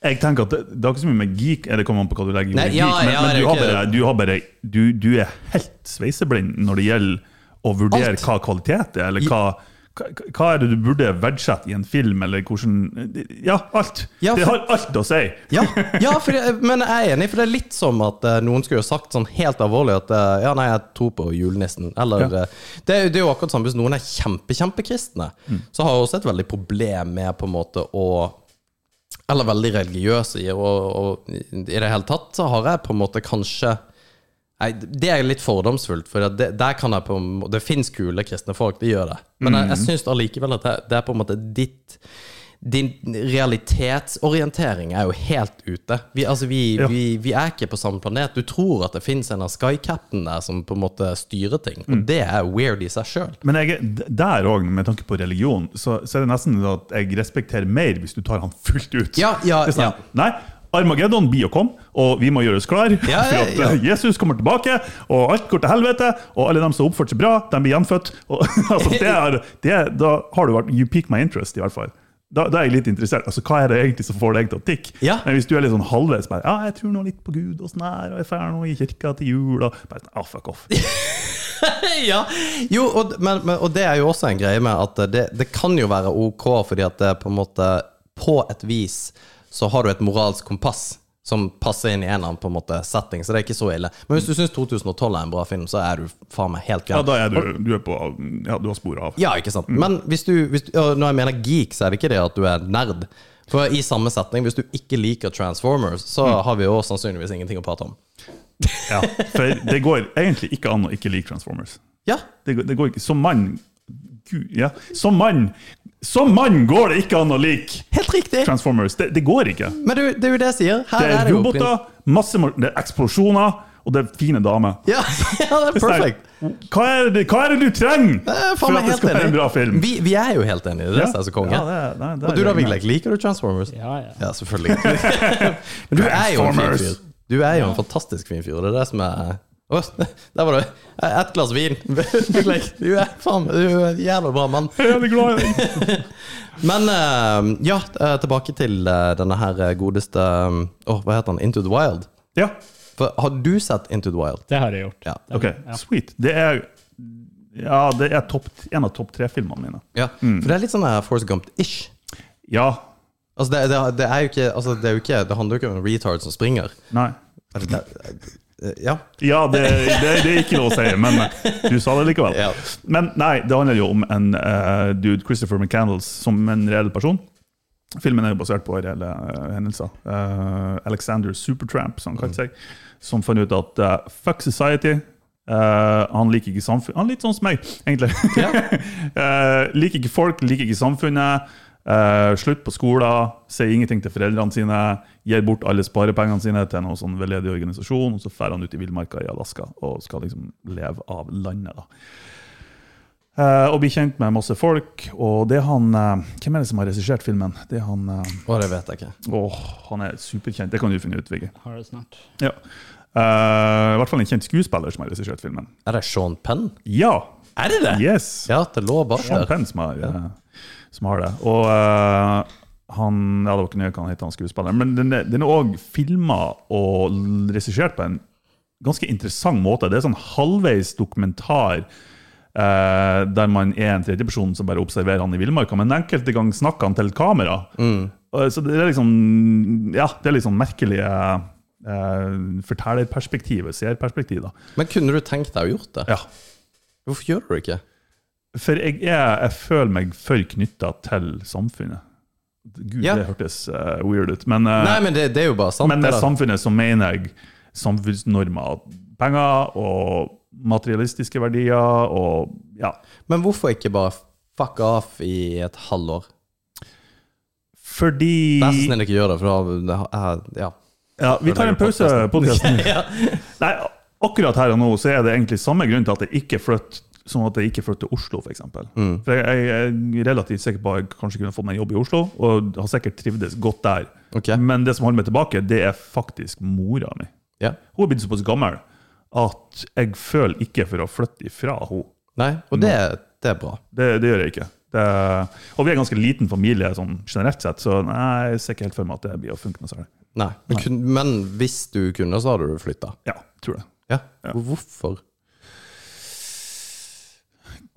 Jeg tenker at det, det er ikke så mye med geek det kommer an på hva du legger i ordet ja, geek, men, ja, men er du, har bare, du har bare Du, du er helt sveiseblind når det gjelder å vurdere Alt. hva kvalitet er, eller hva, hva, er det du burde verdsette i en film, eller hvordan Ja, alt! Ja, Det har alt å si! Ja, ja for det, men jeg er enig, for det er litt som at uh, noen skulle jo sagt sånn helt alvorlig at uh, ja, nei, jeg tror på julenissen. Eller Ja. eh, det, er det er jo akkurat sånn hvis noen er kjempe, kjempekristne, så har jeg også et veldig problem med på en måte å Eller veldig religiøse i, og, og i det hele tatt så har jeg på en måte kanskje Nei, det er litt fordomsfullt, for det, der kan jeg på en måte, Det fins kule kristne folk, de gjør det. Men jeg, jeg syns allikevel at det, det er på en måte ditt Din realitetsorientering er jo helt ute. Vi, altså, vi, Ja. vi, vi er ikke på samme planet. Du tror at det fins en av Sky-captain der som på en måte styrer ting, og det er weird i seg sjøl. Men jeg, er- der òg, med tanke på religion, så, så er det nesten at jeg respekterer mer hvis du tar han fullt ut. Ja, ja, sånn, ja. Nei, Armageddon blir å komme, og vi må gjøre oss klar. Ja, for at ja. eh, Jesus kommer tilbake, og alt går til helvete. Og alle dem som har oppført seg bra, de blir gjenfødt. Og, altså, det er, det da har du vært You peak my interest, i hvert fall. Da, da er jeg litt interessert. Altså, Hva er det egentlig som får deg til å tikke? Ja. Men hvis du er litt sånn halvveis bare, ja, jeg tror nå litt på Gud og sånn her, og jeg drar nå i kirka til jul og bare, sånn, ah, fuck off. ja. Jo, og, men, men, og det er jo også en greie med at det, det kan jo være ok, fordi at det på en måte På et vis så har du et moralsk kompass som passer inn i en eller annen på en måte setting, så det er ikke så ille. Men hvis du syns 2012 er en bra film, så er du faen meg helt Ja, da er du, du er på, ja, du har sporet av. Ja, ikke sant. Men hvis du, hvis du Når jeg mener geek, så er det ikke det at du er nerd. For i samme setning, hvis du ikke liker Transformers, så har vi jo sannsynligvis ingenting å prate om. Ja, for det går egentlig ikke an å ikke like Transformers. Ja, Det, går- det går ikke Som mann Gud, ja. Som mann Som mann går det ikke an å like helt riktig! Transformers. Det, det går ikke. Men du, det er jo det jeg sier. Her Det er det jo roboter, masse det er eksplosjoner, og det er fine damer. Ja, ja, det er perfekt. Hva er det, hva er det du trenger er for at det helt skal være en bra film? Vi, vi er jo helt enige. Det er det er så konge. Ja, det er- det er Og du da, Vigleik, liker du Transformers? Ja, ja. Ja, selvfølgelig. Men du er jo en fin fyr. Du er jo en fantastisk fin fyr. Det er det som er Å, Der var det ett glass vin. Du er faen Du er en jævla bra mann. Veldig glad i deg. Men eh, ja, eh, tilbake til eh, denne her godeste Åh, hva heter han? Into the Wild. Ja, For, har du sett Into the Wild? Det har jeg gjort. Ja. ok, sweet. Det er Ja, det er top, en av topp tre-filmene mine. Ja. For det er litt sånn Force Gump-ish. Ja. Altså, det, det, det er jo ikke altså, det, er jo ikke, det handler jo ikke om en retard som springer. Nei. Det- Ja. Ja, det, det, det er ikke lov å si, men du sa det likevel. Ja. Men nei, det handler jo om en uh, dude, Christopher McCandles, som en reell person. Filmen er jo basert på reelle uh, hendelser. Uh, Alexander Supertramp, som han kalte seg, som fant ut at uh, fuck society. eh, han liker ikke samfunnet. Han er litt sånn som meg, egentlig. Eh, liker ikke folk, liker ikke samfunnet. Eh, slutt på skolen, sier ingenting til foreldrene sine. Gir bort alle sparepengene sine til noen sånn veldedig organisasjon. Og så drar han ut i villmarka i Alaska og skal liksom leve av landet. da. Eh, og bli kjent med masse folk. Og det er han eh, Hvem er det som har regissert filmen? Det er han eh, Å, det vet jeg ikke. Åh, han er superkjent. Det kan du finne ut, Vigge. Har det snart. Ja. Eh, I hvert fall en kjent skuespiller som har regissert filmen. Er det Sean Penn? Ja! Er det det? Yes! Ja, det lå bak Sean der. Penn som har, eh, som har det. Og eh, han Ja, det var ikke hva han heter, han skuespilleren. Men den er- den er òg filma og regissert på en ganske interessant måte. Det er sånn halvveis dokumentar. eh, der man er en tredjeperson som bare observerer han i villmarka, men enkelte ganger snakker han til kamera. Og Så det er liksom Ja, det er litt sånn merkelige uh, fortellerperspektivet, seerperspektiv. da. Men kunne du tenkt deg å gjort det? Ja. Hvorfor gjør du det ikke? For jeg, er, jeg føler meg for knytta til samfunnet. Gud, Ja. det hørtes uh, weird ut. Men, uh, Nei, men det, det er jo bare sant. men med da. samfunnet så mener jeg samfunnsnormer. Penger og materialistiske verdier og ja. Men hvorfor ikke bare fuck off i et halvår? Fordi Vær så snill, ikke gjør det, for da Ja. Ja, vi tar en pause på podkasten. ja. Nei, akkurat her og nå så er det egentlig samme grunn til at jeg ikke flytter som at jeg ikke flytter til Oslo, f.eks. Mm. For jeg, jeg er relativt sikker på at jeg kanskje kunne fått meg en jobb i Oslo, og har sikkert trivdes godt der. Okay. Men det som holder meg tilbake, det er faktisk mora mi. ja. Hun er blitt såpass gammel at jeg føler ikke for å flytte ifra henne. Nei, og det, det er bra. Det, det gjør jeg ikke. Det, og vi er en ganske liten familie sånn generelt sett, så nei, jeg ser ikke helt for meg at det blir å funke noe særlig. Nei. Men, kun, men hvis du kunne, så hadde du flytta? Ja, tror det. Ja. Ja. Hvorfor?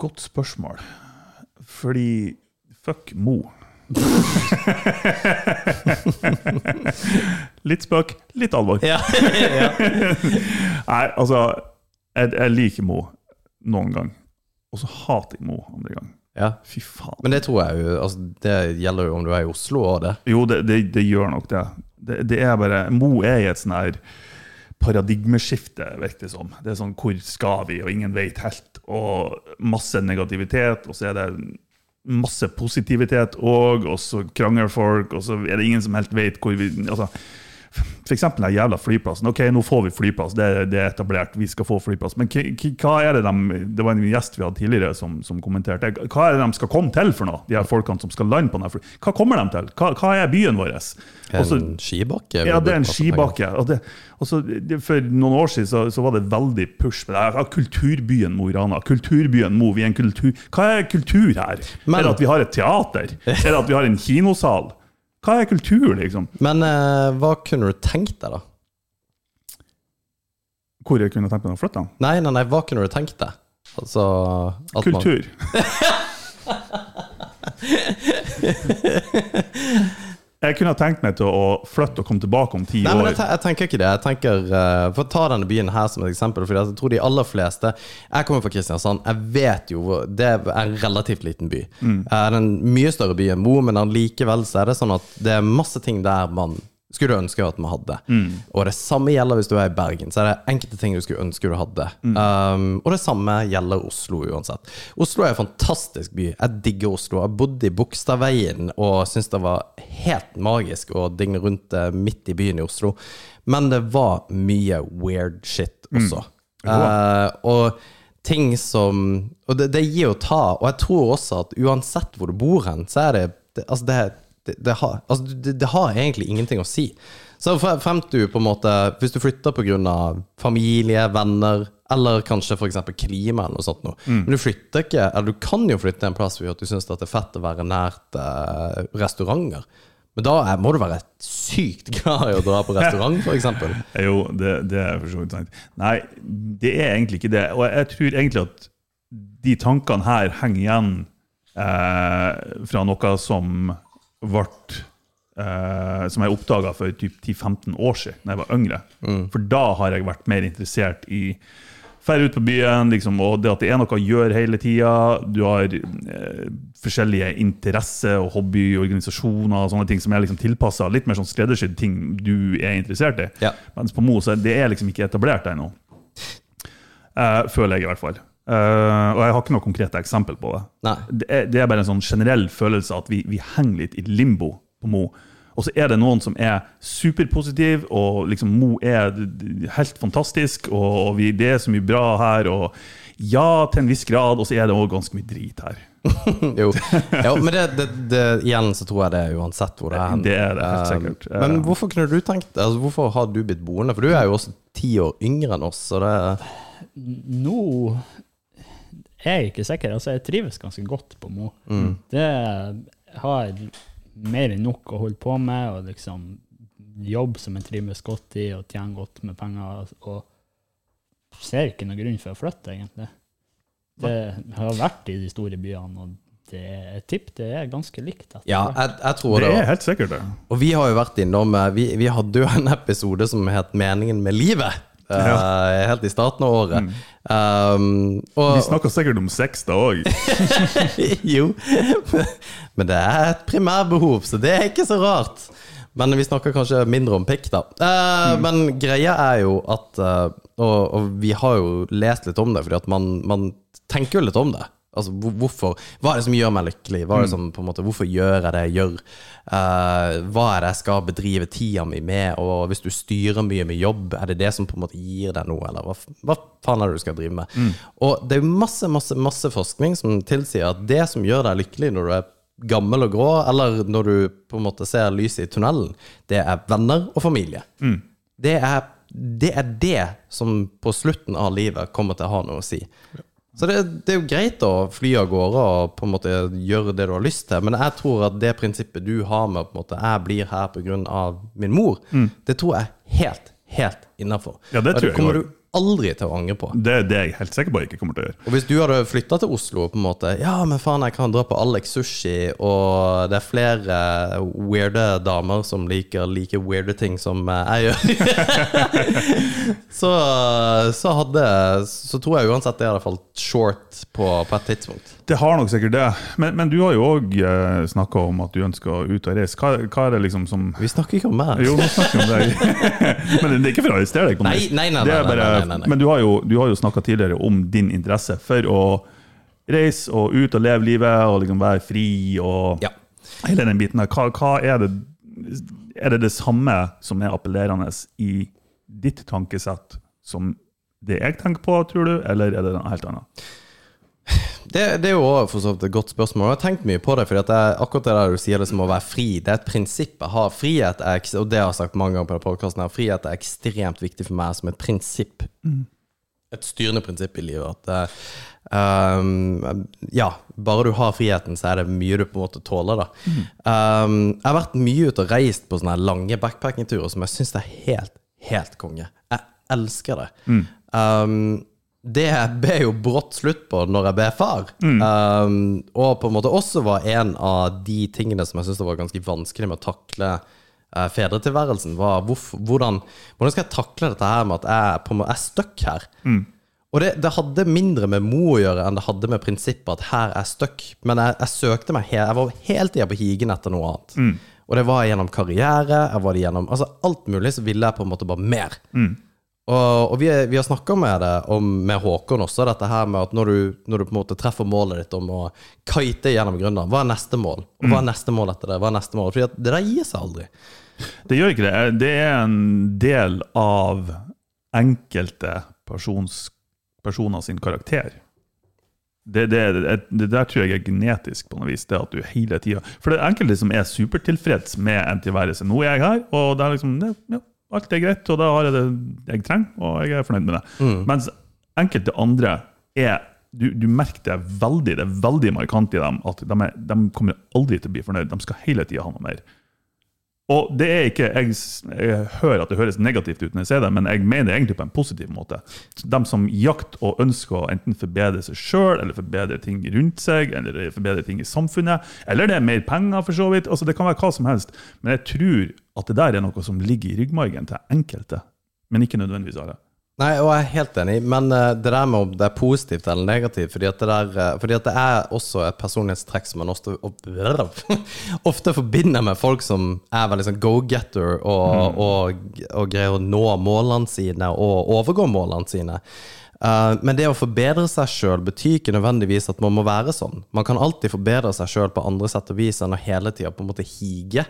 Godt spørsmål. Fordi fuck Mo. litt spøk, litt alvor. Ja. Nei, altså Jeg, jeg liker Mo noen gang, og så hater jeg Mo andre gang. ja. Fy faen. Men det tror jeg jo altså, Det gjelder jo om du er i Oslo og det. Jo, det, det, det gjør nok det. det. Det er bare Mo er i et sånn her paradigmeskifte, virker det som. Det er sånn hvor skal vi, og ingen vet helt. Og masse negativitet, og så er det masse positivitet òg, og så krangler folk, og så er det ingen som helt vet hvor vi altså, eksempel den jævla flyplassen. Ok, nå får vi flyplass, det, det er etablert, vi skal få flyplass. Men hva er det de Det var en gjest vi hadde tidligere som, som kommenterte. Hva er det de skal komme til for noe, de her folkene som skal lande på den fly? Hva kommer de til? Hva, hva er byen vår? Og så- En skibakke? ja, det er en skibakke. Og det, også, det, for noen år siden så, så var det veldig push på det. her. Kulturbyen Mo i Rana. Kulturbyen Mo. Vi er en kultur. Hva er kultur her? Men- er det at vi har et teater? Er det at vi har en kinosal? Hva er kultur, liksom? Men eh, hva kunne du tenkt deg, da? Hvor jeg kunne tenkt meg å flytte den? Nei, nei, nei, hva kunne du tenkt deg? Altså at man- Kultur. Jeg kunne ha tenkt meg til å flytte og komme tilbake om ti Nei, men jeg, te- jeg tenker ikke det. Jeg tenker, uh, For å ta denne byen her som et eksempel. Fordi jeg tror de aller fleste Jeg kommer fra Kristiansand. Jeg vet jo hvor Det er en relativt liten by. Mm. Uh, Det er en mye større by enn Mo, men allikevel så er det sånn at det er masse ting der man skulle du ønske at vi hadde. Mm. Og det samme gjelder hvis du er i Bergen. Så er det enkelte ting du skulle ønske du hadde. Mm. Um, og det samme gjelder Oslo uansett. Oslo er en fantastisk by. Jeg digger Oslo. Jeg bodde i Bogstadveien og syntes det var helt magisk å digne rundt eh, midt i byen i Oslo. Men det var mye weird shit også. Eh, og ting som Og det, det gir å ta. Og jeg tror også at uansett hvor du bor hen, så er det, det Altså, det, det, det, har, altså det, har egentlig ingenting å si. Så frem til du på en måte Hvis du flytter pga. familie, venner, eller kanskje f.eks. klima eller noe sånt noe. Men du flytter ikke Eller du kan jo flytte en plass hvor du syns det er fett å være nært eh, restauranter. Men da er, må du være sykt glad i å dra på restaurant, f.eks. Jo, det, det er for så vidt sant. Nei, det er egentlig ikke det. Og jeg tror egentlig at de tankene her henger igjen eh, fra noe som ble eh, Som jeg oppdaga for typ 10-15 år siden, da jeg var yngre. For da har jeg vært mer interessert i Færre ut på byen, liksom, og det at det er noe å gjøre hele tida. Du har eh, forskjellige interesse- og hobbyorganisasjoner og sånne ting som er liksom tilpassa litt mer sånn skreddersydd ting du er interessert i. Ja. Mens på Mo så det er liksom ikke etablert ennå. Eh, føler jeg, i hvert fall. Eh, og jeg har ikke noe konkrete eksempel på det. Nei. Det er, det er bare en sånn generell følelse at vi, vi henger litt i limbo på Mo. Og så er det noen som er superpositiv, og liksom Mo er helt fantastisk, og, og vi, det er så mye bra her, og ja, til en viss grad, og så er det òg ganske mye drit her. Jo, jo men det, det, det, igjen så tror jeg det er uansett hvor det er. Det er det, helt Um, sikkert. Men Eh. hvorfor kunne du tenkt altså, Hvorfor har du blitt boende? For du er jo også ti år yngre enn oss. Så det, Nå jeg ikke sikker. Altså, jeg trives ganske godt på Mo. Det har mer enn nok å holde på med, og liksom jobb som jeg trives godt i, og tjene godt med penger. Og ser ikke noen grunn for å flytte, egentlig. Det har vært i de store byene, og det, jeg tipper det er ganske likt. ja, jeg, jeg tror Det det. er helt sikkert det. Og vi har jo vært innom eh, Vi, vi hadde jo en episode som het 'Meningen med livet'. Eh, helt i starten av året. Um, og, Vi snakker sikkert om sex da òg. jo, men det er et primærbehov, så det er ikke så rart. Men vi snakker kanskje mindre om pikk, da. Eh, Men greia er jo at uh, og, og vi har jo lest litt om det, fordi at man, man tenker jo litt om det. Altså, hvorfor, Hva er det som gjør meg lykkelig? Hva er det som, på en måte, hvorfor gjør jeg det jeg gjør? Uh, hva er det jeg skal bedrive tida mi med? Og hvis du styrer mye med jobb, er det det som på en måte gir deg noe? Eller hva, hva faen er det du skal drive med? Og det er masse, masse, masse forskning som tilsier at det som gjør deg lykkelig når du er gammel og grå, eller når du på en måte ser lyset i tunnelen, det er venner og familie. Det, er, det er det som på slutten av livet kommer til å ha noe å si. Så det, det er jo greit å fly av gårde og på en måte gjøre det du har lyst til, men jeg tror at det prinsippet du har med på en måte, jeg blir her pga. min mor, det tror jeg helt, helt innafor. Ja, det tror jeg aldri til å angre på. Det, det er jeg helt sikker på jeg ikke kommer til å gjøre. Og hvis du hadde flytta til Oslo på en måte Ja, men faen, jeg kan dra på Alex Sushi, og det er flere weirde damer som liker like weirde ting som jeg gjør, så, så hadde Så tror jeg uansett det hadde falt short på, på et tidspunkt. Det har nok sikkert det. Men, men du har jo òg eh, snakka om at du ønsker å ut og reise. Hva, hva er det liksom som Vi snakker ikke om meg. Jo, nå snakker vi om deg. men det er ikke for å arrestere deg på noe. Nei, nei, nei, Det er nei, nei, nei, nei, nei. Men du har jo, du har jo snakka tidligere om din interesse for å reise og ut og leve livet og liksom være fri og Ja. hele den biten der. Hva, hva er det Er det det samme som er appellerende i ditt tankesett som det jeg tenker på, tror du, eller er det noe helt annet? Det, det er jo også for så vidt et godt spørsmål. Jeg har tenkt mye på det. fordi er akkurat det der du sier det som å være fri, det er et prinsipp jeg har. Frihet er, og det har jeg sagt mange ganger på podkasten, frihet er ekstremt viktig for meg som et prinsipp. Et styrende prinsipp i livet. At eh, um, ja, bare du har friheten, så er det mye du på en måte tåler. da. Um, jeg har vært mye ute og reist på sånne lange backpackingturer som jeg syns er helt, helt konge. Jeg elsker det. Um, det ble jo brått slutt på når jeg ble far. Um, og på en måte også var en av de tingene som jeg syntes var ganske vanskelig med å takle uh, fedretilværelsen, var hvorf- hvordan, hvordan skal jeg takle dette her med at jeg på måte er stuck her? Og det, det hadde mindre med Mo å gjøre enn det hadde med prinsippet at her er jeg stuck. Men jeg, jeg søkte meg he Jeg var hele tida på higen etter noe annet. Og det var gjennom karriere, jeg var det gjennom Altså alt mulig, så ville jeg på en måte bare mer. Og, og vi, vi har snakka med det om, med Håkon også, dette her med at når du, når du på en måte treffer målet ditt om å kite gjennom Grønland, hva er neste mål? Og hva er neste mål etter det? Hva er neste mål? Fordi det der gir seg aldri. Det gjør ikke det. Det er en del av enkelte persons, personer sin karakter. Det, det, det, der tror jeg er genetisk, på noe vis. Det at du hele tida For det er enkelte som er supertilfreds med en tilværelse. Nå er jeg her, og det er liksom det, ja, alt er greit, og da har jeg det jeg trenger, og jeg er fornøyd med det. Mens enkelte andre er du, du merker det veldig det er veldig markant i dem at de, er, de kommer aldri til å bli fornøyd. De skal hele tida ha noe mer. Og det er ikke, jeg, jeg hører at det høres negativt ut når jeg ser det, men jeg mener det egentlig på en positiv måte. De som jakter og ønsker å enten forbedre seg sjøl, eller forbedre ting rundt seg, eller forbedre ting i samfunnet, eller det er mer penger, for så vidt. Altså, det kan være hva som helst. Men jeg tror at det der er noe som ligger i ryggmargen til enkelte, men ikke nødvendigvis alle. Nei, og jeg er helt enig, men eh, det der med om det er positivt eller negativt Fordi at det, der, eh, fordi at det er også et personlighetstrekk som man ofte, ofte forbinder med folk som er veldig sånn go-getter og, og, og greier å nå målene sine og overgå målene sine. Eh, men det å forbedre seg sjøl betyr ikke nødvendigvis at man må være sånn. Man kan alltid forbedre seg sjøl på andre sett og vis enn å hele tida på en måte hige.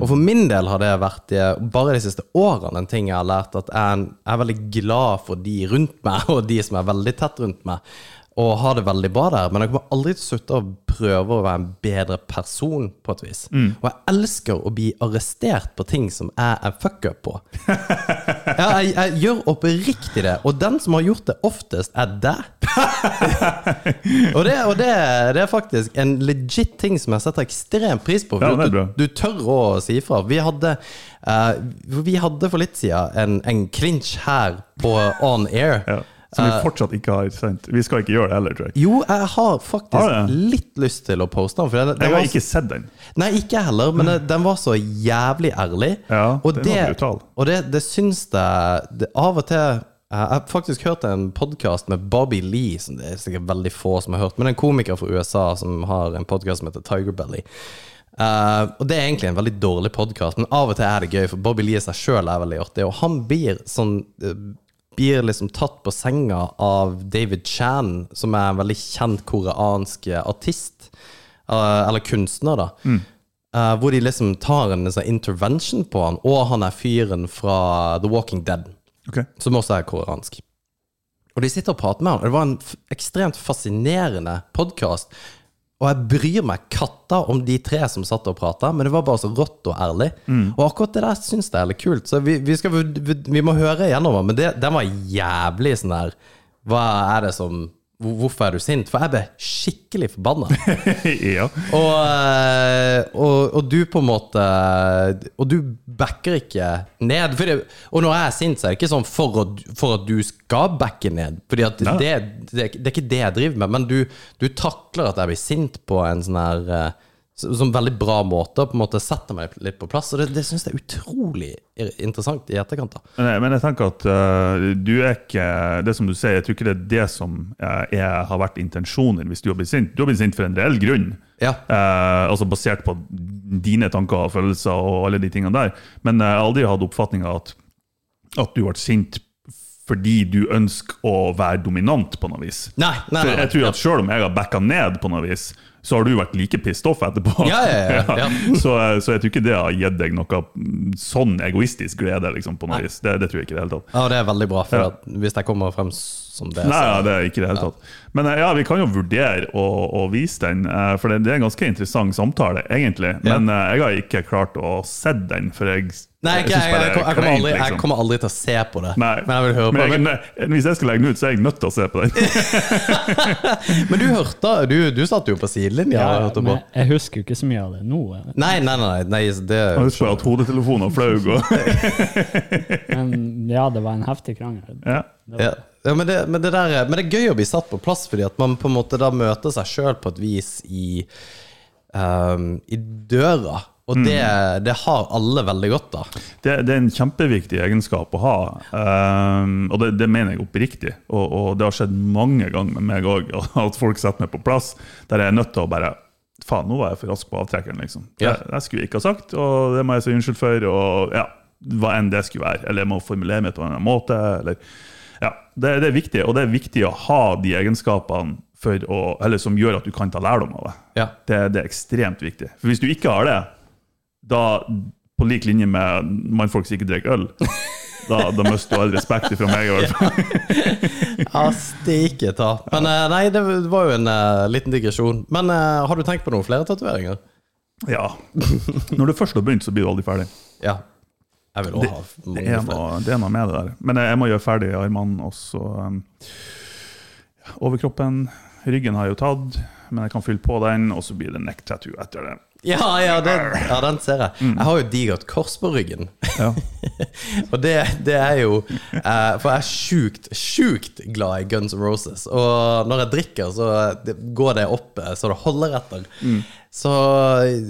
Og for min del har det vært bare de siste årene en ting jeg har lært, at jeg er veldig glad for de rundt meg, og de som er veldig tett rundt meg. Og har det veldig bra der, men jeg kommer aldri til å slutte å prøve å være en bedre person, på et vis. Og jeg elsker å bli arrestert på ting som jeg er fuck-up på. Ja, jeg, jeg gjør oppriktig det, og den som har gjort det oftest, er deg. og det, og det, det er faktisk en legit ting som jeg setter ekstrem pris på. For er du, du tør å si ifra. Vi hadde, uh, vi hadde for litt siden en, en clinch her på On Air. Ja. Som vi fortsatt ikke har sendt. Vi skal ikke gjøre det heller, tror jeg. Jo, jeg har faktisk Har litt lyst til å poste den. For den, den Jeg var har ikke sett den. Nei, ikke jeg heller, men det- den var så jævlig ærlig. Ja, og den var brutal. Og det, det syns jeg det, Av og til eh, Jeg har faktisk hørt en podkast med Bobby Lee, som det er sikkert veldig få som har hørt, men en komiker fra USA som har en podkast som heter Tiger Belly. Uh, og Det er egentlig en veldig dårlig podkast, men av og til er det gøy, for Bobby Lee i seg sjøl er veldig artig. Og han blir sånn eh, Blir liksom tatt på senga av David Chan, som er en veldig kjent koreansk artist. eh, eller kunstner, da. Eh, hvor de liksom tar en sånn intervention på han, og han er fyren fra The Walking Dead, okay. som også er koreansk. Og de sitter og prater med han, og det var en ekstremt fascinerende podkast. Og jeg bryr meg katta om de tre som satt og prata, men det var bare så rått og ærlig. Og akkurat det der syns jeg er litt kult, så vi, vi, skal, vi, vi må høre igjennom den. Men det, den var jævlig sånn der Hva er det som Hvorfor er du sint? For jeg ble skikkelig forbanna. ja. Og, eh, og, og du på en måte Og du backer ikke ned. Det, og når jeg er sint, så er det ikke sånn for, å, for at du skal backe ned. Fordi at det, det, det er ikke det jeg driver med. Men du, du takler at jeg blir sint på en sånn her eh, Som veldig bra måte, å på en måte setter meg litt på plass. Og det, det syns jeg er utrolig interessant i etterkant. da Men jeg, men jeg tenker at uh, du er ikke Det som du sier, jeg tror ikke det er det som uh, er, har vært intensjonen hvis du har blitt sint. Du har blitt sint for en reell grunn. Ja. uh, altså basert på dine tanker og følelser og alle de tingene der. Men jeg har aldri hatt oppfatninga at, at du ble sint fordi du ønsker å være dominant på noe vis. Nei, nei, nei, jeg tror at selv om jeg har backa ned på noe vis, så har du vært like pissed off etterpå. Ja, ja, ja, ja. Så, så jeg tror ikke det har gitt deg noe mm, sånn egoistisk glede. Liksom, på noe vis. Det, det tror jeg ikke i det hele tatt. Ja, det er veldig bra, for at hvis jeg kommer frem som det Nei, så- ja, det er ikke i det hele tatt. Men eh, ja, vi kan jo vurdere å, å vise den, eh, for det, det er en ganske interessant samtale, egentlig. Men eh, jeg har ikke klart å se den, for jeg Nei, jeg, jeg, jeg, kommer aldri, jeg liksom. kommer aldri til å se på det. Nei, Men jeg vil høre på men det. hvis jeg skal legge den ut, så er jeg nødt til å se på den. Men du hørte Du, du satt jo på sidelinja. Ja, jeg hørte på. men jeg husker jo ikke så mye av det nå. Nei, nei, nei. nei det, Jeg husker at hodetelefonen flaug Men ja, det var en heftig krangel. ja. ja. Ja, men, det, men, men det er gøy å bli satt på plass, fordi at man på en måte da møter seg sjøl på et vis i, um, i døra. Og det, det har alle veldig godt av. det, det er en kjempeviktig egenskap å ha, um, og det, det mener jeg oppriktig. Og, og det har skjedd mange ganger med meg òg, at folk setter meg på plass der jeg er nødt til å bare Faen, nå var jeg for rask på avtrekkeren, liksom. Ja. Det, skulle jeg ikke ha sagt, og det må jeg si unnskyld for. Og ja, hva enn det skulle være. Eller jeg må formulere meg på en annen måte. Eller, ja, det, det er viktig, og det er viktig å ha de egenskapene å, eller som gjør at du kan ta lærdom av det. Ja. Det, det er ekstremt viktig. For hvis du ikke har det, da på lik linje med mannfolk som ikke drikker øl, da, da mister du all respekt fra meg. Ja, steike ta. Men eh, nei, det var jo en uh, liten digresjon. Men uh, har du tenkt på noen flere tatoveringer? Ja. Når du først har begynt, så blir du aldri ferdig. Ja. Jeg vil også ha Det er, noe, det er noe med det der. Men jeg, jeg må gjøre ferdig armene, også. um, Overkroppen. Ryggen har jeg jo tatt, men jeg kan fylle på den, og så blir det neck tattoo etter det. Ja, ja, den, ja, den ser jeg. Jeg har jo digert kors på ryggen. Ja. Og det, det er jo eh, For jeg er sjukt, sjukt glad i Guns N' Roses. Og når jeg drikker, så går det opp eh, så det holder etter. Så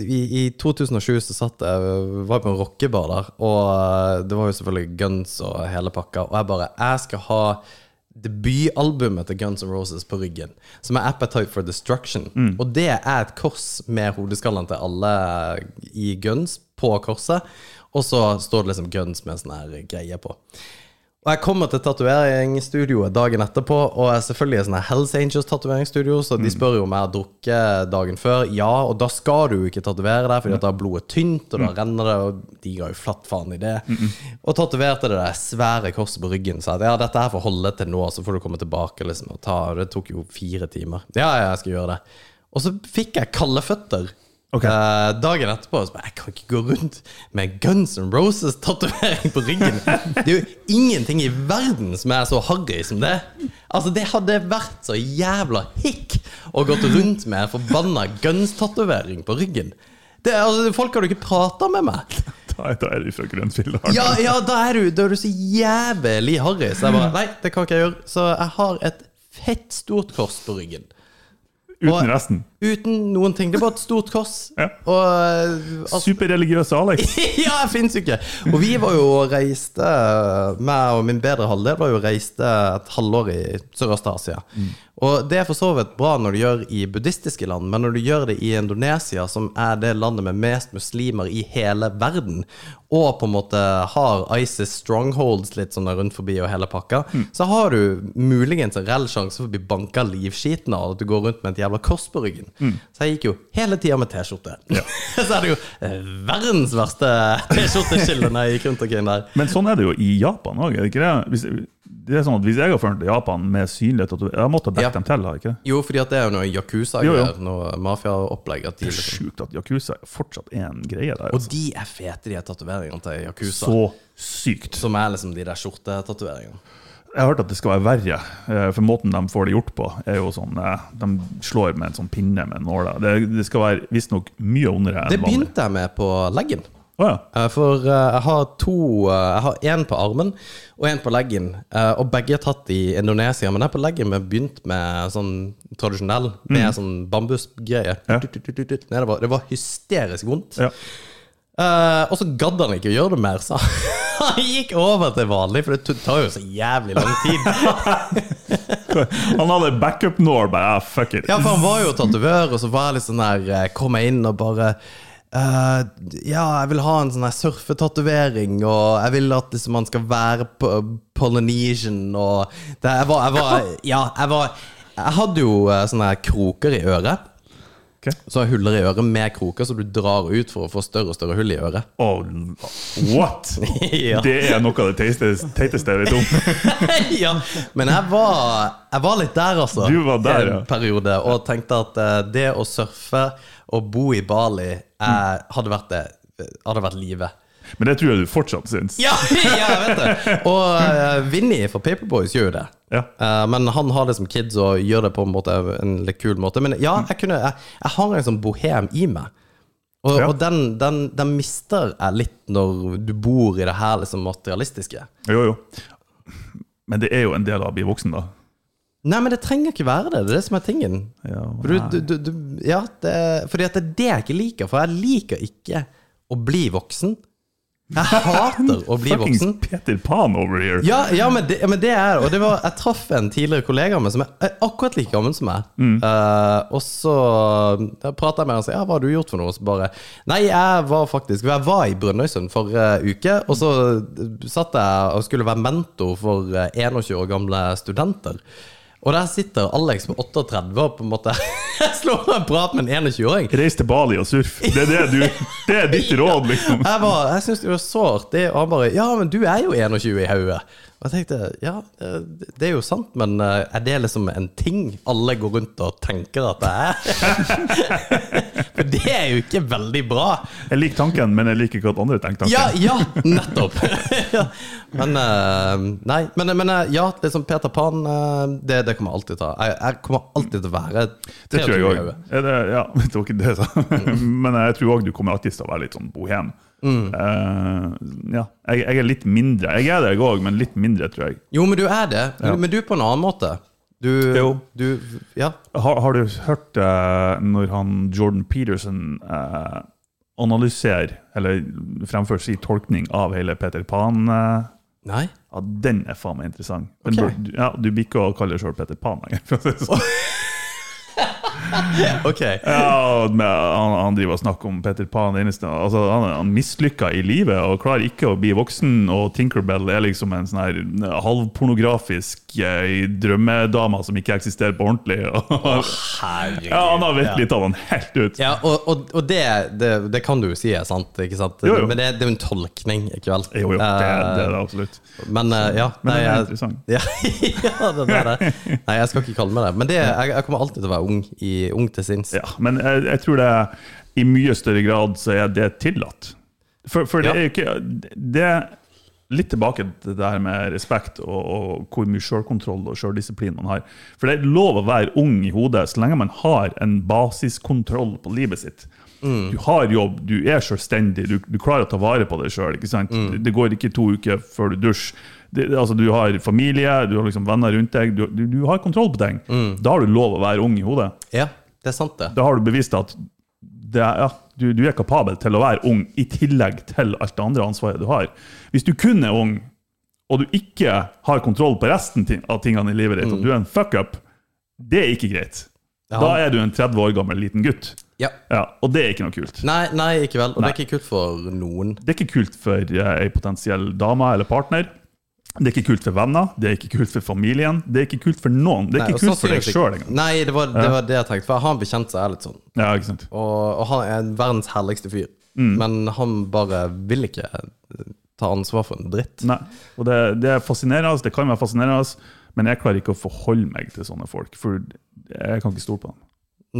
i, i 2007 så satt jeg var på en rockebar der, og eh, det var jo selvfølgelig Guns og hele pakka. Og jeg bare Jeg skal ha debutalbumet til Guns N' Roses på ryggen, som er 'Appetite for Destruction'. Og det er et kors med hodeskallen til alle i Guns på korset. Og så står det liksom Guns med en sånn her greie på. Og jeg kommer til tatoveringsstudioet dagen etterpå, og er selvfølgelig i sånn her Hells Angels-tatoveringsstudio, så de spør jo om jeg har drukket dagen før. Ja, og da skal du jo ikke tatovere deg, fordi at da er blodet tynt, og da renner det, og de ga jo flatt faen i det. Og tatoverte det der svære korset på ryggen. Sa at ja, dette her får holde til nå, så får du komme tilbake liksom, og ta og Det tok jo fire timer. Ja, ja, jeg skal gjøre det. Og så fikk jeg kalde føtter. Ok. Uh, dagen etterpå så bare, Jeg kan ikke gå rundt med Guns N' Roses-tatovering på ryggen. Det er jo ingenting i verden som er så harry som det. Altså Det hadde vært så jævla hikk å gått rundt med en forbanna Guns-tatovering på ryggen. Det, altså, folk hadde ikke prata med meg. Da, da er du fra Grønfjell. Ja, ja da, er du, da er du så jævlig harry. Så jeg bare Nei, det kan ikke jeg gjøre. Så jeg har et fett stort kors på ryggen. Uten Og- resten. Uten noen ting. Det bare et stort kors. Ja. Og eh, altså, Superreligiøse Alex. ja, jeg fins ikke. Og vi var jo og reiste meg og min bedre halvdel var jo reiste et halvår i Sørøst-Asia. Og det er for så vidt bra når du gjør i buddhistiske land, men når du gjør det i Indonesia, som er det landet med mest muslimer i hele verden, og på en måte har ISIS strongholds litt sånn rundt forbi og hele pakka, så har du muligens en reell sjanse for å bli banka livskiten av at du går rundt med et jævla kors på ryggen. Så jeg gikk jo hele tida med T-skjorte. så er det jo eh, verdens verste T-skjorteskille når jeg gikk rundt omkring der. Men sånn er det jo i Japan òg, er det ikke det? Hvis, det er sånn at hvis jeg har ført til Japan med synlige tatoveringer Jeg måtte dekke Ja. dem til, har ikke? Jo, fordi det er jo noe. Yakuza-greier, noe mafiaopplegg. Det er liksom- sjukt at Yakuza fortsatt er en greie der. Og Altså. de er fete, de tatoveringene til Yakuza. Så sykt. Som er liksom de der skjortetatoveringene. Jeg har hørt at det skal være verre, eh, for måten de får det gjort på, er jo sånn eh, De slår med en sånn pinne med nåler. Det, det skal være visstnok mye ondere Det begynte jeg med på leggen. Å ja. Eh, For eh, jeg har to eh, Jeg har én på armen og én på leggen. Og begge er tatt i Indonesia. Men den på leggen har begynt med sånn tradisjonell, med sånn bambusgreie. Mm. Ja. Det, nedover. Det var hysterisk vondt. ja. Uh, og så gadd han ikke å gjøre det mer, så han gikk over til vanlig, for det tar jo så jævlig lang tid. Han hadde backup nå, bare ah, fuck it. Ja, for han var jo tatovør, og så var jeg litt sånn der Kom jeg inn og bare eh, ja, jeg vil ha en sånn surfetatovering, og jeg vil at liksom, man skal være på Polynesian, og det, jeg, var, jeg var Ja, jeg var Jeg hadde jo uh, sånne kroker i øret. Okay. Så huller i øret med kroker, så du drar ut for å få større og større hull i øret. Oh, what?! Ja. Det er noe av det teiteste, jeg vet om. ja, men jeg var, jeg var litt der, altså. Du var der, en ja. periode, og tenkte at uh, det å surfe og bo i Bali eh, hadde vært det hadde vært livet. Men det tror jeg du fortsatt syns. Ja, ja, jeg vet det! Og uh, Vinny fra Paperboys gjør jo det. Ja. Uh, men han har det som kids og gjør det på en måte en litt kul måte. Men ja, jeg, kunne, jeg, jeg har en sånn bohem i meg. Og, Ja. og den, den, den mister jeg litt når du bor i det her liksom materialistiske. Jo, jo. Men det er jo en del av å bli voksen, da. Nei, men det trenger ikke være det. Det er det som er tingen. Ja, For du, du, du, ja, det, fordi at det er det jeg ikke liker. For jeg liker ikke å bli voksen. Jeg hater å bli Fuckings Fucking Peter Pan over here. Ja, ja men, det, men det er. Og det var, jeg traff en tidligere kollega av meg som er akkurat like gammel som meg. Eh, og så prata jeg med ham og sa ja, hva har du gjort for noe? Og så bare Nei, jeg var faktisk Jeg var i Brønnøysund forrige uke, og så satt jeg og skulle være mentor for eh, 21 år gamle studenter. Og der sitter Alex på 38 og på en måte slår en prat med en 21-åring. Reis til Bali og surf. Det er, det du, det er ditt råd, liksom. Jeg, var- jeg syns det var så artig, og han bare Ja, men du er jo 21 i hodet. Og jeg tenkte ja, det, er jo sant, men eh, er det liksom en ting alle går rundt og tenker at det er? For det er jo ikke veldig bra. Jeg liker tanken, men jeg liker ikke at andre tenker tanken. Ja, ja, nettopp! ja. Men eh, Nei, men, men eh, ja, liksom Peter Pan, det, det kommer jeg alltid til å ta. Jeg, jeg kommer alltid til å være Det tror jeg òg. Ja, det var ikke det, så. Men jeg tror òg du kommer alltid til å være litt sånn bohem. Eh, ja. jeg, jeg er litt mindre. Jeg er det, jeg òg, men litt mindre, tror jeg. Jo, men du er det. Men, men du er på en annen måte. Du, Jo. du Ja. Har, har du hørt uh, når han Jordan Peterson uh, analyserer, eller fremfører sin tolkning av hele Peter Pan? Uh, Nei? ja, den er faen meg interessant. Den Ok. bør- ja, du blir ikke å kalle deg sjøl Peter Pan lenger. for å si det sånn. Ok. Ja, men han, han driver og snakker om Peter Pan. Eneste, altså, han er han mislykka i livet og klarer ikke å bli voksen. Og Tinkerbell er liksom en sånn her halvpornografisk eh, drømmedame som ikke eksisterer på ordentlig. oh, ja, Han har virkelig tatt han helt ut. Ja, og, og, og det, det, det kan du jo si er sant, ikke sant? Jo, jo. Men det, det er jo en tolkning, ikke vel? Jo, jo, det, det er det Eh, absolutt. Men uh, ja. Men nei, det er interessant. Ja, ja, det der. Nei, jeg skal ikke kalle meg det. Men det, jeg, jeg kommer alltid til å være ung, i, ung til sinns. Ja, men jeg, jeg tror det i mye større grad så er det tillatt. For, for det er jo ikke Det er litt tilbake til det her med respekt og, og hvor mye selvkontroll og sjøldisiplin man har. For det er lov å være ung i hodet så lenge man har en basiskontroll på livet sitt. Du har jobb, du er selvstendig, du, du klarer å ta vare på deg sjøl. Det går ikke to uker før du dusjer. Det, altså, du har familie, du har liksom venner rundt deg. Du, du, du har kontroll på ting. Da har du lov å være ung i hodet Ja, det er sant, det. da har du bevist at det ja, du, du er kapabel til å være ung i tillegg til alt det andre ansvaret du har. Hvis du kun er ung, og du ikke har kontroll på resten av tingene i livet ditt, og du er en fuck-up, det er ikke greit. Ja. Da er du en 30 år gammel liten gutt. Ja. Ja, og det er ikke noe kult. Nei, nei, ikke vel. Og Nei. det er ikke kult for noen. Det er ikke kult for eh, ei potensiell dame eller partner. Det er ikke kult for venner, det er ikke kult for familien, det er ikke kult for noen. Det er ikke Nei, kult for deg sjøl engang. Nei, det var, det var det jeg tenkte. For jeg har en bekjent som er litt sånn. Ja, ikke sant? Og, og han er verdens herligste fyr. Mm. Men han bare vil ikke ta ansvar for en dritt. Nei. Og det, det er fascinerende, det kan være fascinerende, men jeg klarer ikke å forholde meg til sånne folk. For jeg kan ikke stole på dem.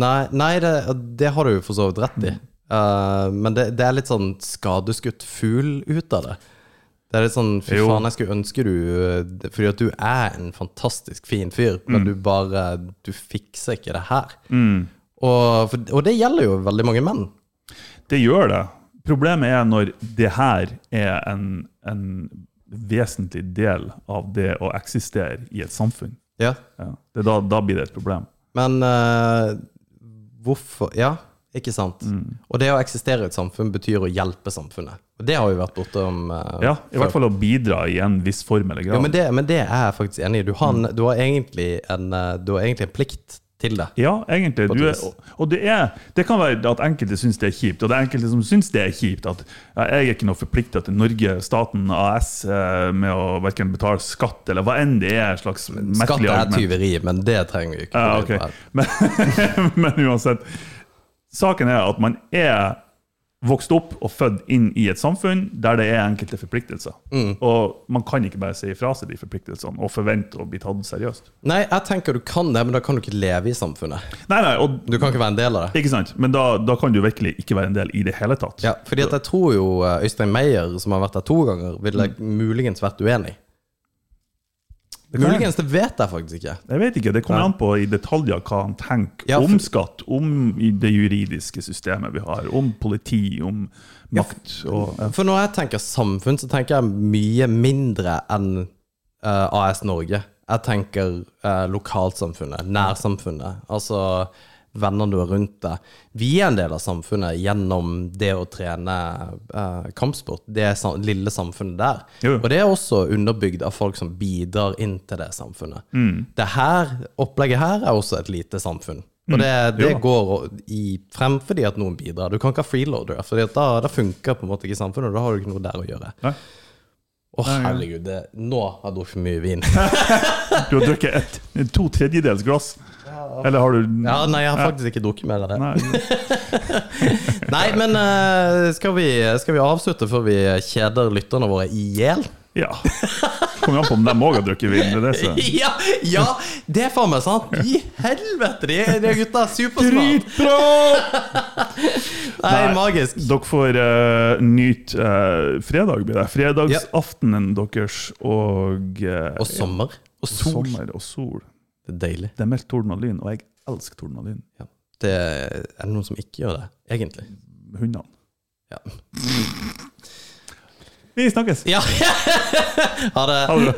Nei, nei det, det har du for så vidt rett i. Mm. Uh, men det, det er litt sånn skadeskutt fugl ut av det. Det er litt sånn Fy Jo. faen, jeg skulle ønske du Fordi at du er en fantastisk fin fyr, Mm. men du bare Du fikser ikke det her. Og, for, og det gjelder jo veldig mange menn. Det gjør det. Problemet er når det her er en, en vesentlig del av det å eksistere i et samfunn. Ja. Ja. Da, da blir det et problem. Men uh, hvorfor Ja, ikke sant. Mm. Og det å eksistere i et samfunn betyr å hjelpe samfunnet. Det har vi vært bortom uh, Ja, I hvert fall å bidra i en viss form eller grad. Ja, men det, men det er jeg faktisk enig i. Du har, en, du har, egentlig, en, eh, du har egentlig en plikt til det. Ja, egentlig. Du er, og- det, er, det kan være at enkelte syns det er kjipt, og det er enkelte som syns det er kjipt. At jeg er ikke noe forplikta til Norge, staten, AS, eh, med å verken betale skatt eller hva enn det er. slags Skatt er argument. tyveri, men det trenger vi ikke. Ja, okay. ok. men, men uansett. Saken er at man er vokst opp og født inn i et samfunn der det er enkelte forpliktelser. Mm. Og man kan ikke bare si ifra seg de forpliktelsene og forvente å bli tatt seriøst. Nei, jeg tenker du kan det, men da kan du ikke leve i samfunnet. Nei, nei, og, Du kan ikke være en del av det. ikke sant? Men da, da kan du virkelig ikke være en del i det hele tatt. Ja, fordi jeg tror jo eh, Øystein Meyer, som har vært der to ganger, ville muligens vært uenig. Muligens, det vet jeg faktisk ikke. Jeg vet ikke, Det kommer an på i detaljer hva han tenker Ja, for- om skatt, om det juridiske systemet vi har, om politi, om makt og ja. For når jeg tenker samfunn, så tenker jeg mye mindre enn uh, AS Norge. Jeg tenker uh, lokalsamfunnet, nærsamfunnet. Altså vennene du har rundt deg. Vi er en del av samfunnet gjennom det å trene eh, kampsport. Det lille samfunnet der. Jo. Og det er også underbygd av folk som bidrar inn til det samfunnet. Mm. Det her, opplegget her er også et lite samfunn. Og det, det går i, frem fordi at noen bidrar. Du kan ikke ha freeloader, for da, da funker på en måte ikke samfunnet. og Da har du ikke noe der å gjøre. Nei. Å, herregud. Det, nå har jeg drukket mye vin. Du har drukket et, to tredjedels glass. Eller har du Ja, nei, jeg har faktisk ikke drukket mer av det. Nei. Nei, men eh, skal, vi, skal vi avslutte før vi kjeder lytterne våre i hjel? Ja. Kommer an på om de òg har drukket vin. Det så. Ja, ja, det er faen meg sant! I helvete, de, de gutta er supersmart! Dritbra! Nei, Nei. magisk. Dere får uh, nyte uh, fredag, blir det. Fredagsaftenen deres og uh, Og sommer. Og sol. sommer og sol. Det er deilig. Det er meldt torden og lyn, og jeg elsker torden og lyn. Ja. Det er det noen som ikke gjør det, egentlig. Hundene. Ja. Vi snakkes! ja. ha det. Ha det.